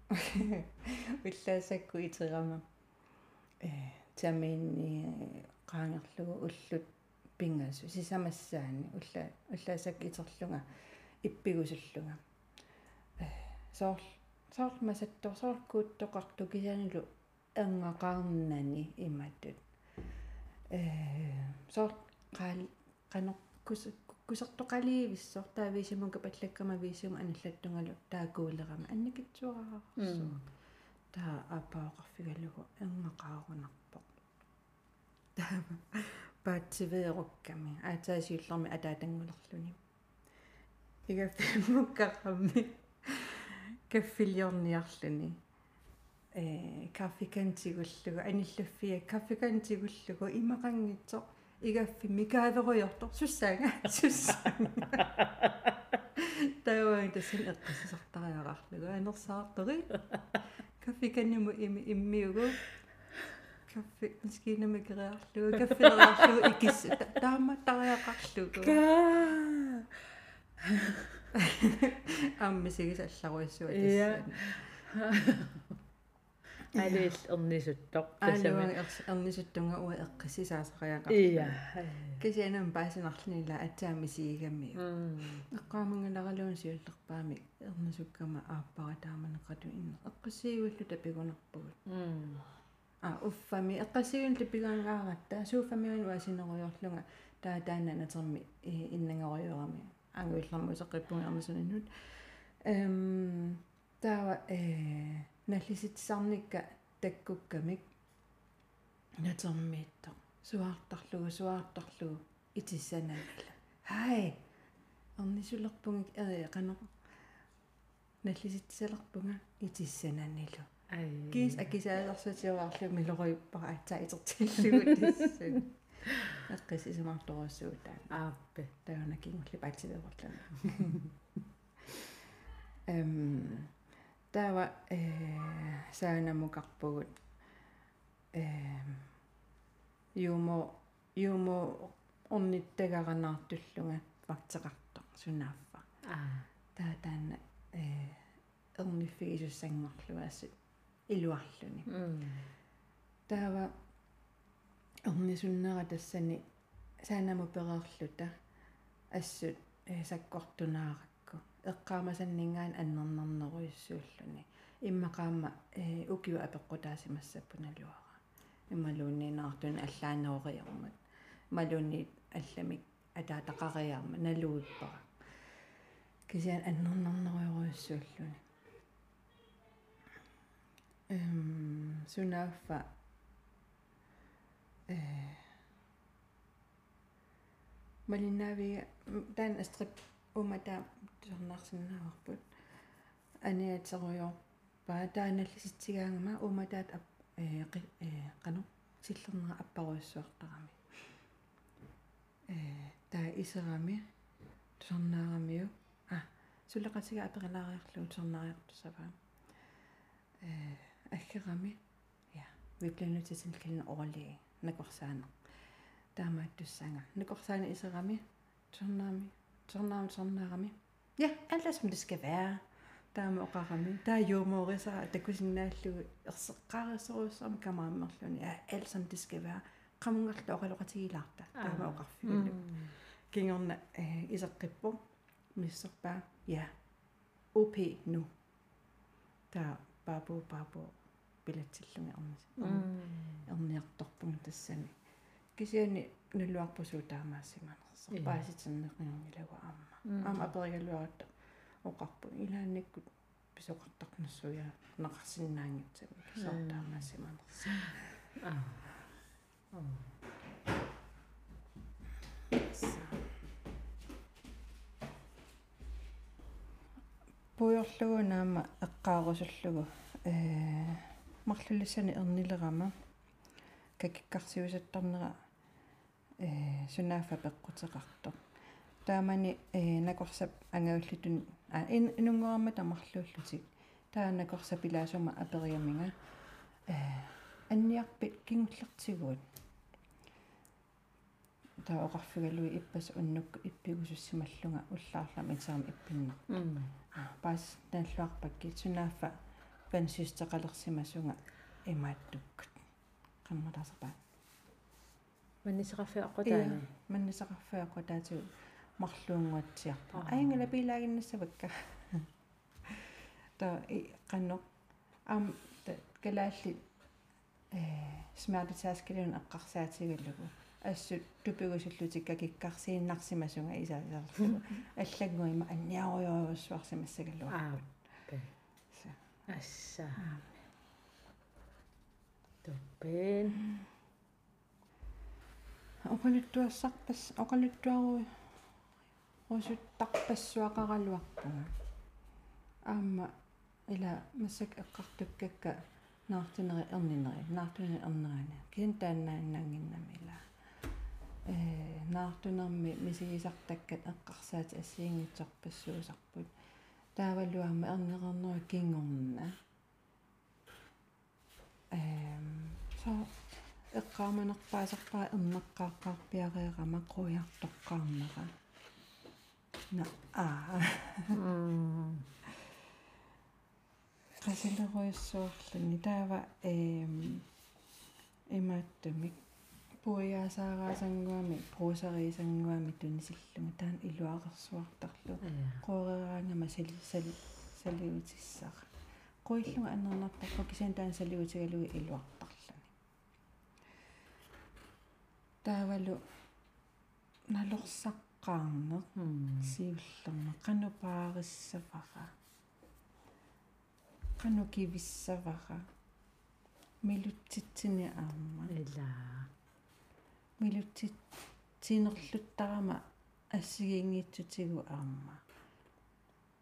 уллаасакку итерама э таминни qaangerlugu ullut pingasu sisamassaani ulla ullaasак итерлунга иппигусуллунга э соор соормасаттор сооркууттоқарту кисанулу ангақарнани иматтут э соор қаал қанеқкус кусертоқаливиссор таависимунга паллаккама висиума аналлаттунгалу таакуулерама анникитсуараарсу таа апаоқарфигалугу ангақаарунарпо таама паатсивеерукками аатаасиуллерми атаатангулерлуни игаффиммуккақамми каффилиорниарлуни э каффикантигуллугу аниллаффия каффикантигуллугу имақангитсо игаффи микааверуйортор суссаага суссаага тауан тасын эққиссартариарарлугу анерсаартери каффиканнуму ими иммиугу каффи маскинами кераарлугу каффилериарлугу икис таама тариақарлугу амми сигис алларуиссуа тассаани алиил эрнисуттоq аалуан эрнисуттунга уа эққисисаасақаяқа ия кисианам паасинарлунила атсаами сигигамми эққаамангаларалуун сиуллерпаами эрнисуккама ааппара тааманеқату инне эққиссигуллу тапигунерпугут а уффами эққассигун тапигангааратта сууффамиун уасинеруйорлунга таа таана натерми иннангориорами ангуиллэрму сеққиппунгернасуниннут эм таава э наллиситсарникка таккуккамик натермиитто суаартарлугу суаартарлугу итиссанаангала хай орнисулерпугик э қано наллиситсалерпунга итиссананилу кис акисаалерсатиуарлу милориуппара атсаа итертиллугу тассун эққисисимаарторуссуутаа ааппе таана кингулли паатсиверлана эм таава э саанамукарпугут э юмо юмо орниттагаранаартуллунга вактеқарто сунааффа. Аа таа таана э эрниффигисуссангорлуассут илуарлуни. Таава орнисуннера тассани саанаму переерлута ассут э саккортунааракку эққаамасаннингаан аннернернеруйссууллуни иммақаама э укиу апеққутаасимассаппуналуара ималууннинаартун аллаанеориармат малуунни алламик атаатақариарма налуиппара кисиан аннернернеруйссууллуни эм сунааффа э малиннаавига таан астрип умата сорнаарсиннааварпут аниатеруйор паа тааналлиситсигаангама уматаат э қано силлернера аппаруйссуартарами э таа исерами сорнаарамиу а сулеқатига аперилаариарлуут сорнаариартусаваа э аггерами я at kende overlæge nakwarsana таамааттуссаanga накорсаана исерами торнаами торнаам торнаарами ja alt er som det skal være таама оқарами таа юумоорисара такусиннааллугу ерсеққарисоруссарам камааммерлуни ja alt som det skal være qamungерлу оқалоқатигилаарта таама оқарфигулу кингорна э исеққиппу миссерпаа ja OP nu таа бабу бабу пилатсиллунги арнис эрниарторпунга тассани кисиани нуллуарпусуу таамаассиманерсо пааситсернеқингилагу аама аама аперигалуаратта оқарпу илаанниккут писоқартарнассуя неқарсиннаангитсами кисоор таамаассиманерсо аа. Пуйорлугу наама эққаарусуллугу э марлуллиссани эрнилерама какиккарсиусаттарнера э сунаафа пеққутеқарто таамани э накорсап ангауллутун а инунгорамма тамарлууллутик таа накорсап илаасума апериаминга э анниарпит кингуллертигуут таа оқарфигалуи иппас уннукку иппигусуссималлунга уллаарлам итсаам иппинна а пас тааллуарпакки сунаафа пансистеқалерсимасунга имааттуккут qammataaserpa маннисеқарфиаққутаана маннисеқарфиаққутаату марлуунгуатсиарпа аингала пилагиннассавакка та и qanno ам калаалли э смаартитааскилун эққарсаатигаллугу ассут тупигусуллутикка киккарсииннарсимасунга исаасарлугу аллаггуима анниаруйоруссуарсимассагаллуа аа асса туппен оқалуттуассарпас оқалуттуаруи русуттарпассуақаралуарпуга аама ила массак эққартуккакка наартинери эрнинери наартуни эрнерана кин тааннааннаангиннамила э наартунерми мисигисартаккат эққарсаати ассиингитсарпассуусарпут. Таавалуама эрнерернери кингорна эм со эққааманерпаасарпаа эрнеққааққарпиареерама қуярторқарнера на а. Qasileruissuarluni taava eem имааттумик пуяасаараасангуами проосариисангуами тунисиллума таан илуақерсуартарлу qooreraangama sali sali saliutissara qoillunga аннернартарпа кисаан таан салиутигалуги илуартарлани. Таавалу налорсаққаарнеқ сиуллерма qanupaarissaфара qanukivissavara аама ила милутсит тинерлуттарама ассигингиитсутигу аама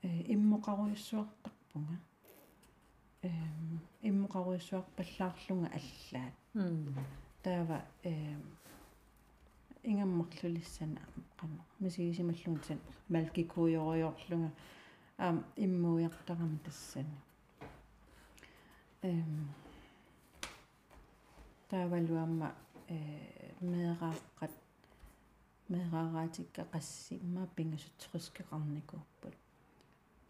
э иммоқаруйссуартарпунга эм иммоқаруйссуарпаллаарлунга аллаат. Таава эм ингаммарлулиссана қано мисигисималлунгтан малкикуйориорлунга аам иммуиартарама тассани эм таавалуамма э меэрааққат меэрараатикка қассимма пингасутсерискеқарникууппут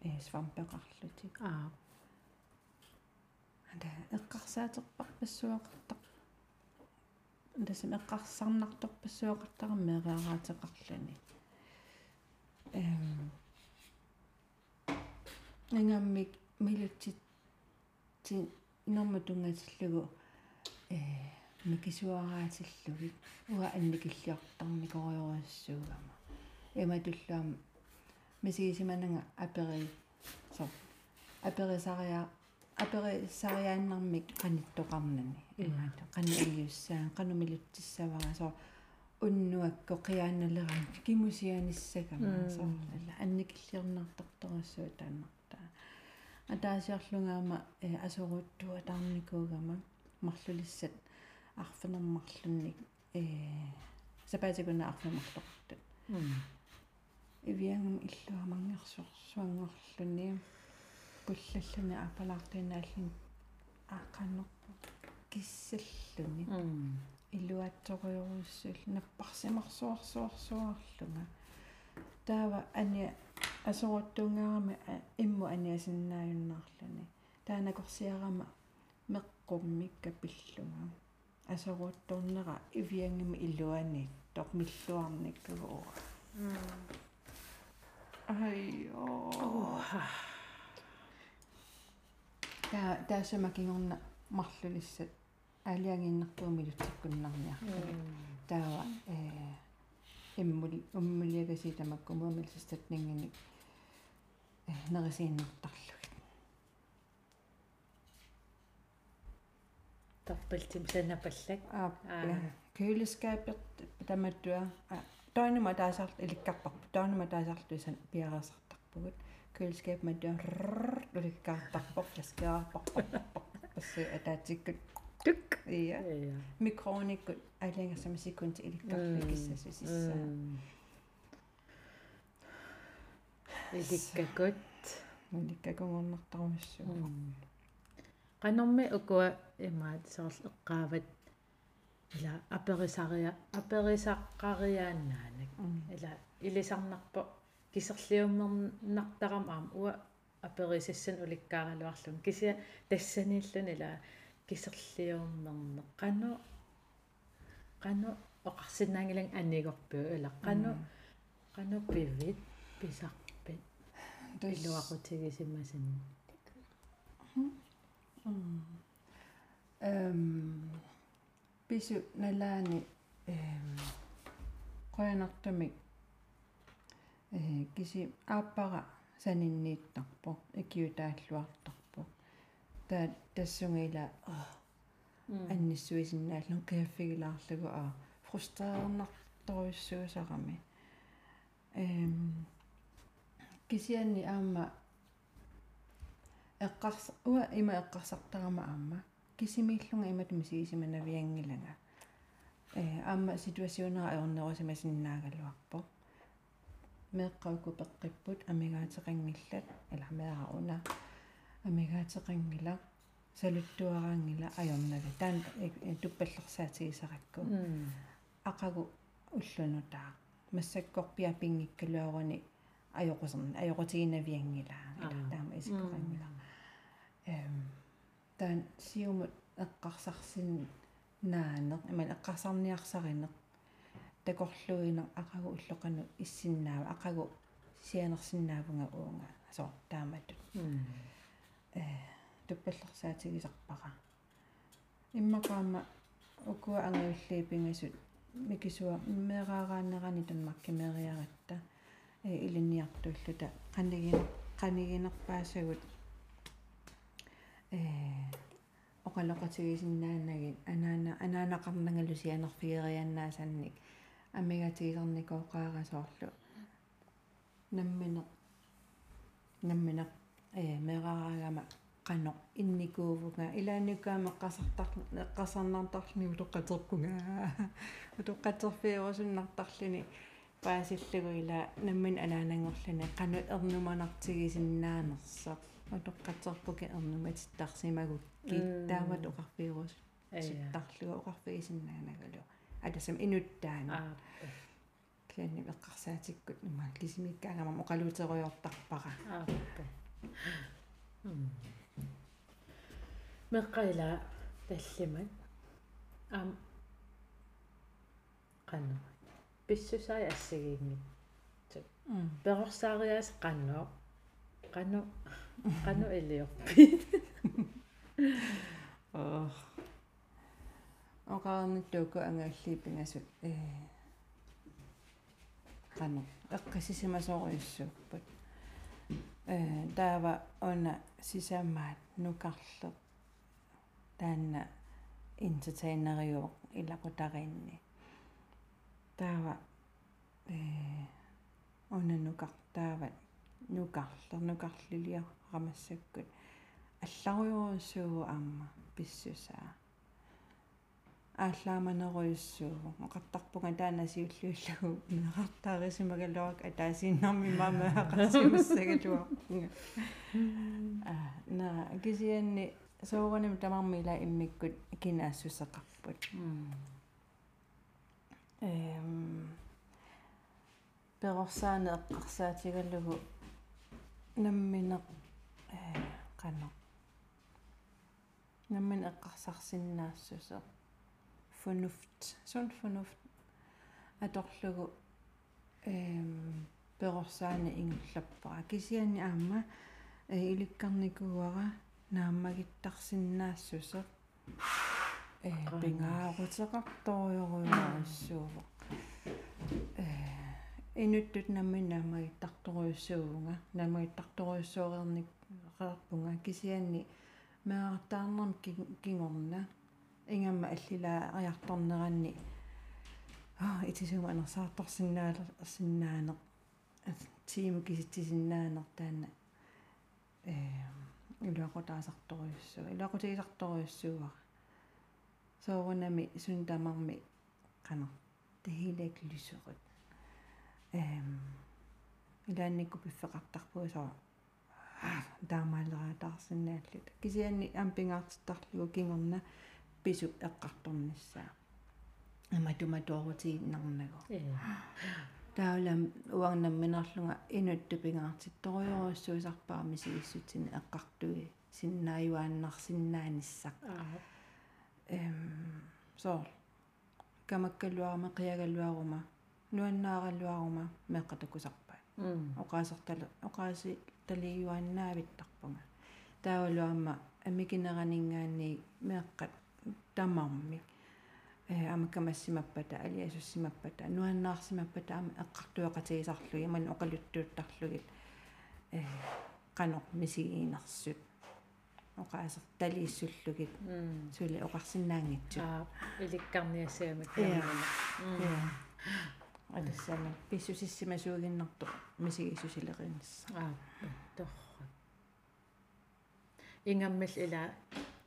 э свампеқарлутик аа анда эққарсаатерпар пассуақартақ дасам эққарсарнартор пассуақартара меэрараатеқарлуни эм нангаммик милутсит ти норма тунгатиллугу э микисуараатиллугит уа анникиллиортарникориориссуугама эматуллаам мисигисиманага апери со аперисариа аперисариааннармик каниттоқарнани имаату канииуссаан канумилуттиссавара со уннуакко қиааналерам кимусианиссагама соорла анникиллиернартарторассуу тааннартаа атаасиарлунгаама э асоруттуа таарникуугама марлулиссат арфинермарлунник э сапаатигуна арфинермарлоқартут ивиангам иллуамангерсуар суангорлуни пуллаллуни апалаартинааллун ааққаннерпу киссаллуни илуатсориоруссуул наппарсимарсуарсуарсуарлунга таава ани асоруттунгаарами имму аниасиннааюннаарлуни таанакорсиарама меққуммикка пиллунга. Асоруутторнера ивиангами илуани тормиллуарниккагоо ай оо та таасамакингорна марлулиссат алиангиннэртуумилутсиккуннарниарпа таава э иммули уммулиагаси тамаккумуумилсистатнингини э нерисииннэртарлугит тарпалтим санапаллак аа кюлискаапер таматтуа. Тоонума таасаарл иликкарпарпу тоонума таасаарлу сан пиараасартарпугут кюлискаап маттуа уликкаартарпор ласкаарпарпар пасси атаатиккут тук ия микрониккут алиангасама секунти иликкарлу киссасусиссаа иликкакут иликкакунгорнартарумассуу qanорми укуа имаат соорл эққаават ила аперисариа аперисаққариааннаанак ила илисарнарпо кисерлиуммернартарам аама уа аперисассан уликкааралуарлун. Кися тассаниллун ила кисерлиуммерне qanu qanu оқарсинаангилан аннигорпуу ила qanu qanu пивит писарпит илуақутигисимасин эм пису налаани эм qoyanartumik э киси ааппара саниннииттарпо икиутааллуартарпо таа тассунгила анниссуисиннааллун киаффигилаарлагу аа фрустраарнарторуйссуусарами эм кисианни аама эққарс уа има эққарсартарама аама кисимииллунга иматуми сигисиманавиангилага э аама ситуационера аернерусимасиннаагалуарпо меэққауку пеққиппут амигаатеқангиллат ала меарауна амигаатеқангила салуттуараангила аёрнага таан туппаллерсаатигисаракку ақагу уллунутаа массаккорпиа пингиккалуарани аёқусерна аёқутигинавиангила таама исиккорангила эм таан сиумут эққарсарсин наанеқ иман эққарсарниарсаринеқ такорлуинер ақагу уллоқану иссиннаава ақагу сианерсиннаавунга уунга. Асо тааматут э туппаллерсаатигисарпара иммақаама укуа ангиуллиипингасут микисуа меэраараанерани танмаккимериаратта э илинниартууллута қанигинер қанигинерпаасагут э оқалоқатигисиннаанагин анаана анаанақарнангалу сианерфигерианнаасанник амигатигисарникооқаарасоорлу намминеқ намминеқ э мераараагама qano innikuuvunga ilaanukkaama qassartar qassarnaartarluni utoqqaterpunga utoqqaterfiurusunnartarluni paasillугу ила наммин анаанангорлани qanu ernumанартигисиннааnerсaq utoqqaterpuki ernumatittарсимагукки таават оқарфиурус ситтарлуга оқарфигисиннаанагалу атасам инуттаана кианни эққарсаатиккут имма кисимиккаагама оқалуутеруйортарпара ааппа меққаила таллимат аам qannu писсусаи ассагиингит перорсаариас qannu qannu qannu элиорпи оқаарниттууку ангааллиипингасут э qannu эққисисимасориуссууппут э таава она сисамаат нукарле таанна интертейнериу илакутаринни. Таава э она нукартаават нукарлер нукарлилиа рамассаккут алларуйоруссуу аама писсусаа ааллааманеруйуссуу оқартарпунга таанасиуллуиллагу неқартаарисимагалуак атаасииннарми мамаақатсимассагалуарпунга аа на кисианни сооруним тамармила иммиккут кинаассусеқарпут эм перорсаане эққарсаатигаллугу намминеқ э қано наммин эққарсарсиннаассусеқ fornuft sund fornuft аторлугу эм перорсаане ингерлаппара кисиани аама э иликкарникуара нааммагиттарсиннаассусе э пингаарутеқарторюоруйаассуува э инуттут наммин наамагиттарторюссуувнга наамагиттарторюссуорерник қеэрпунга кисиани меартаарнам кингорна ингамма аллилаа ариарторнеранни аа итисума анерсаарторсиннаалер синнаанеқ тиим киситсисиннаанер таана э илуақутаасарторюссуа илуақутигисарторюссууара соорунами сун тамарми қана тахилак лисерут эм илаанникку пиффеқартарпуа соо таамаалераатаарсинааллут кисианни ампингаартиттарлугу кингорна пису эққарторниссаа аматуматуарутигиннарнагу таулам уарнамминарлунга инутту пингаартитторюоруссуисарпаами сигиссутсини эққартуи синнааюааннарсиннааниссақ эм соо камаккалуарма қиагалуарума нуаннааралуарума меққатакусарпа оqaасертала оqaаси талиюааннаавиттарпунга таавалуамма амикинеранингаани меққат тамарми э амаккамассимаппата алиасуссимаппата нуаннаарсимаппата ама эққартуақатигисарлуги иман оқалуттууттарлугит э қано мисигиинерсут оқаасер талииссуллугит. Сули оқарсинаангитсу аа иликкарниассагамак я алассама писсусиссимасуугиннарту мисигиссусилериннсса аа торра ингаммал ила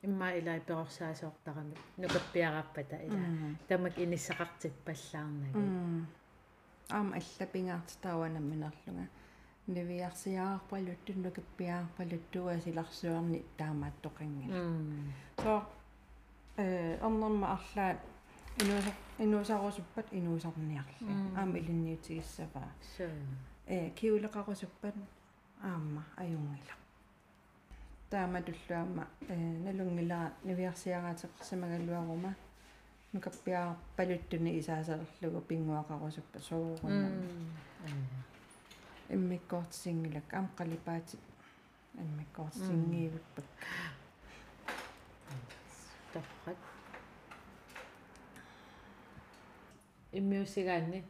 имма илай перорсаасоортарами нукаппиараппата ила тамак иниссақартиппаллаарнаги аама аллапингаартитауана минерлунга нивиарсиаарпалуттун нукаппиаарпалуттуа силарсуарни таамааттоқангил со э орнерма арлаат инуусар инуусарусуппат инуусарниарли аама илинниутигиссапаа э киулеқарусуппат аама аюнгила таама туллуама э налунгилара нивиарсиараатеқарсимагалуарума нукаппиаа палуттуни исаасерлугу пингуақарусуппа соорунна иммиккоортсингилак аам қалипаати иммиккоортсингиивиппак таффат иммиусигаанни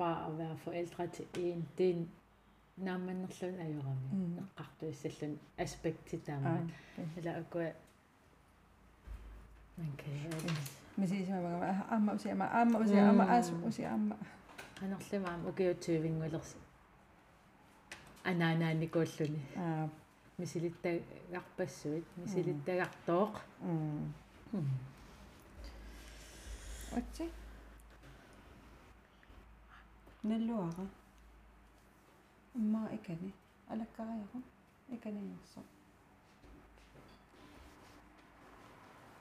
bare at være forældre til en, det er нааманнерлун аюрами эққартуиссаллун аспекти таама ила акуа man kan мисисимага аама усиама аама усиама аама аас усиама анерлимаам укиутсуивингулерс анаанаанникууллуни аа. Мисилиттагарпассуит мисилиттагартооқ отси наллуара имма икани алаккариару иканингерсо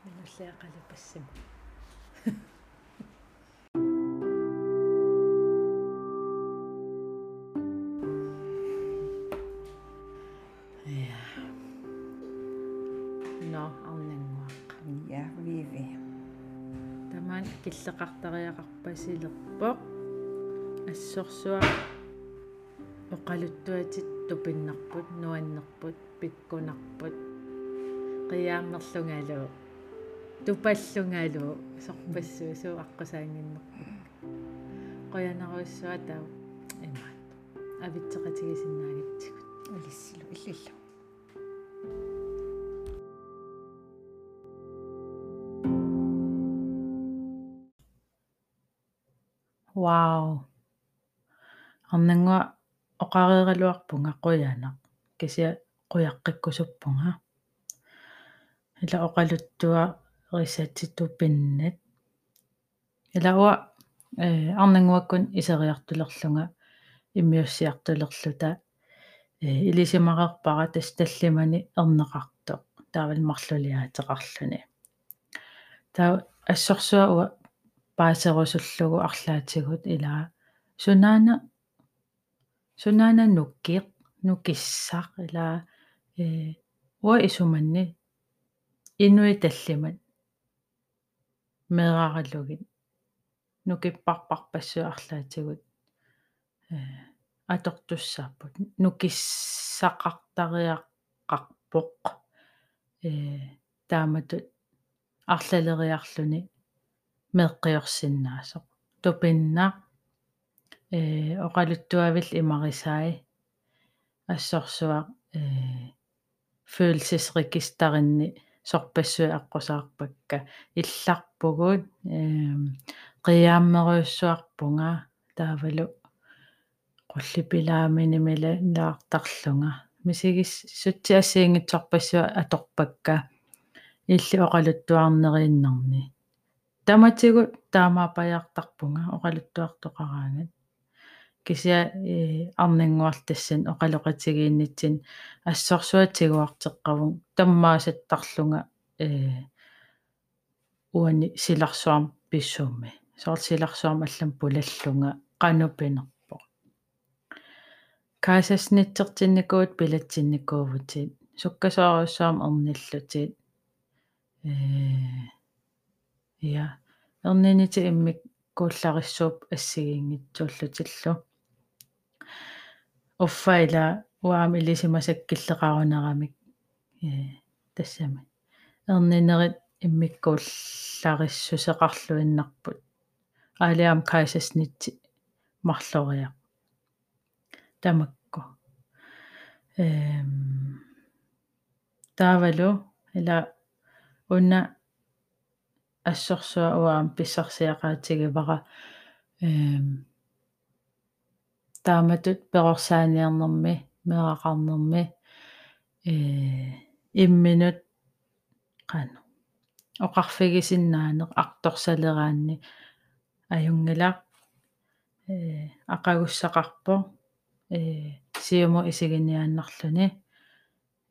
наллиақалипассама Ja. No, арнангуақ. Ja, vivi. Тамаан киллеқартариақарпасилерпоқ ассорсуа оқалуттуатит тупиннарпут нуаннерпут пиккунарпут. Қиааммерлунгалуу тупаллунгалуу сорпассуу суу аққусаангиннерпут қоянаруссуа таа имаат авитсеқатигисиннаагатсигут улиссилу иллиллу вау. Арнангуа оқареералуарпунга қуянақ кися қуяққиккусуппунга ила оқалуттуа рисатситу пиннат илауа э арнангуаккун исериартулерлунга иммиуссиартулерлута э илисимақарпара тас таллимани эрнеқартоқ таавал марлулиаатеқарлүни таа ассорсуа уа паасерусуллугу арлаатигут илаа сунаана сунаана нуккиq нукиссақ илаа э уа исуманни инуи таллимат мераралугит нукиппарпарпассуа арлаатигут э атортуссааппут нукиссақартариаққарпоқ э тааматут арлалериарлүни меэккиорсиннаасоq тупинна э оқалуттуавил имарисаи ассорсуа э følelsesregisterinni сорпассуи аққусаарпакка илларпугут э қиааммеруйуссуарпунга таавалу mila naartarlunga misigis sutti assiingitsorpassua atorpakka illi oqaluttuarneriinnarni таматигу таамаапаjaartarpunga oqaluttuartoqaraangat кися э арнангуартассан оқалоқатигииннитсин ассорсуатигуартеққавун таммаасаттарлунга э уани силарсуарм писсуумми соор силарсуарм аллам пулаллунга qanupинерпо каасаснитсертинникуут пилатсинникуувутит суккасооруссуарм эрниллутит э я эрнинити иммик кууллариссууп ассигингитсууллутиллу уффайла уаами илисимасаккиллеқарунерамик э тассами эрнинерит иммиккууллариссусеқарлуиннарпут аалиам кайсаснитси марлориа тамакку эм таавалу ила уна ассорсуа уаам писсарсиақаатигивара эм тааматут перорсааниарнэрми мерақарнэрми э имминут qanu оқарфигисиннаанеқ арторсалераанни аюнгилақ э ақагуссақарпо э сиумо исигиниааннарлүни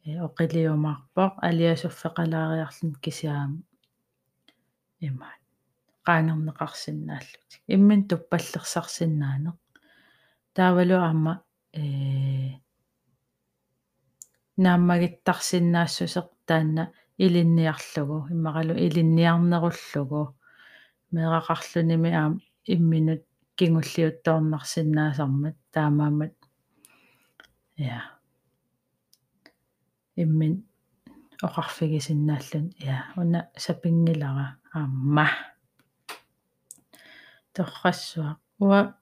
э оқилиумаарпоқ алиасуффеқалаариарлун кисиаама имаат qaangerneqarsinnaallutик иммин туппаллерсарсиннаанеқ таавалу аама э нааммагиттарсиннаассусеқ таанна илинниарлугу иммақалу илинниарнеруллугу меэқақарлуними аам имминут кингуллиутторнарсинаасармат таамаамат я иммин оқарфигисиннааллун я уна сапингилара аама торрассуа уа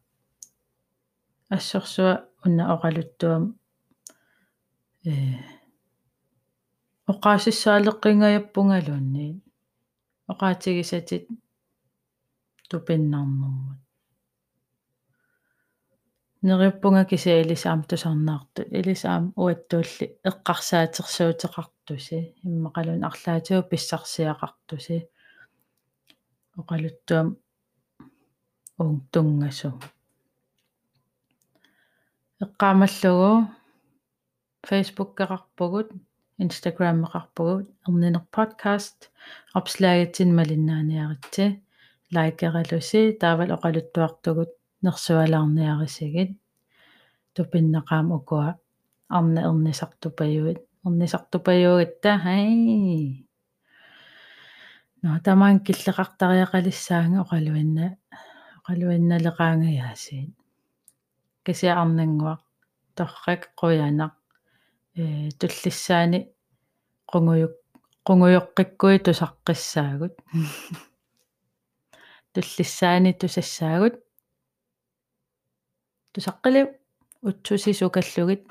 ассорсуа уна оқалуттуам э оқаасиссаалеққингаяппунгалуунни оқаатигисатит тупиннарнэрмут нериуппунга киса илисаам тусарнаартут илисаам уаттуулли эққарсаатерсуутеқартуси иммақалун арлаатиу писсарсиақартуси. Оқалуттуам уун қақарпугут Instagram қақарпугут эрнинер подкаст опслагатсин малиннааниаритси лайкералуси таавал оқалуттуартугут нерсуалаарниарисигит тупиннеқаам укуа арна эрнисартупаюит эрнисартупаюгатта хай! Но тамаан киллеқартариақалиссаанга оқалуинна оқалуинналеқаангаяасиит кисиарнингуа торрак қуянақ э туллиссаани қунгуюк қунгуйоққиккуи тусаққиссаагут. Туллиссаани тусассаагут. Тусаққилиу. Утсуси сукаллугит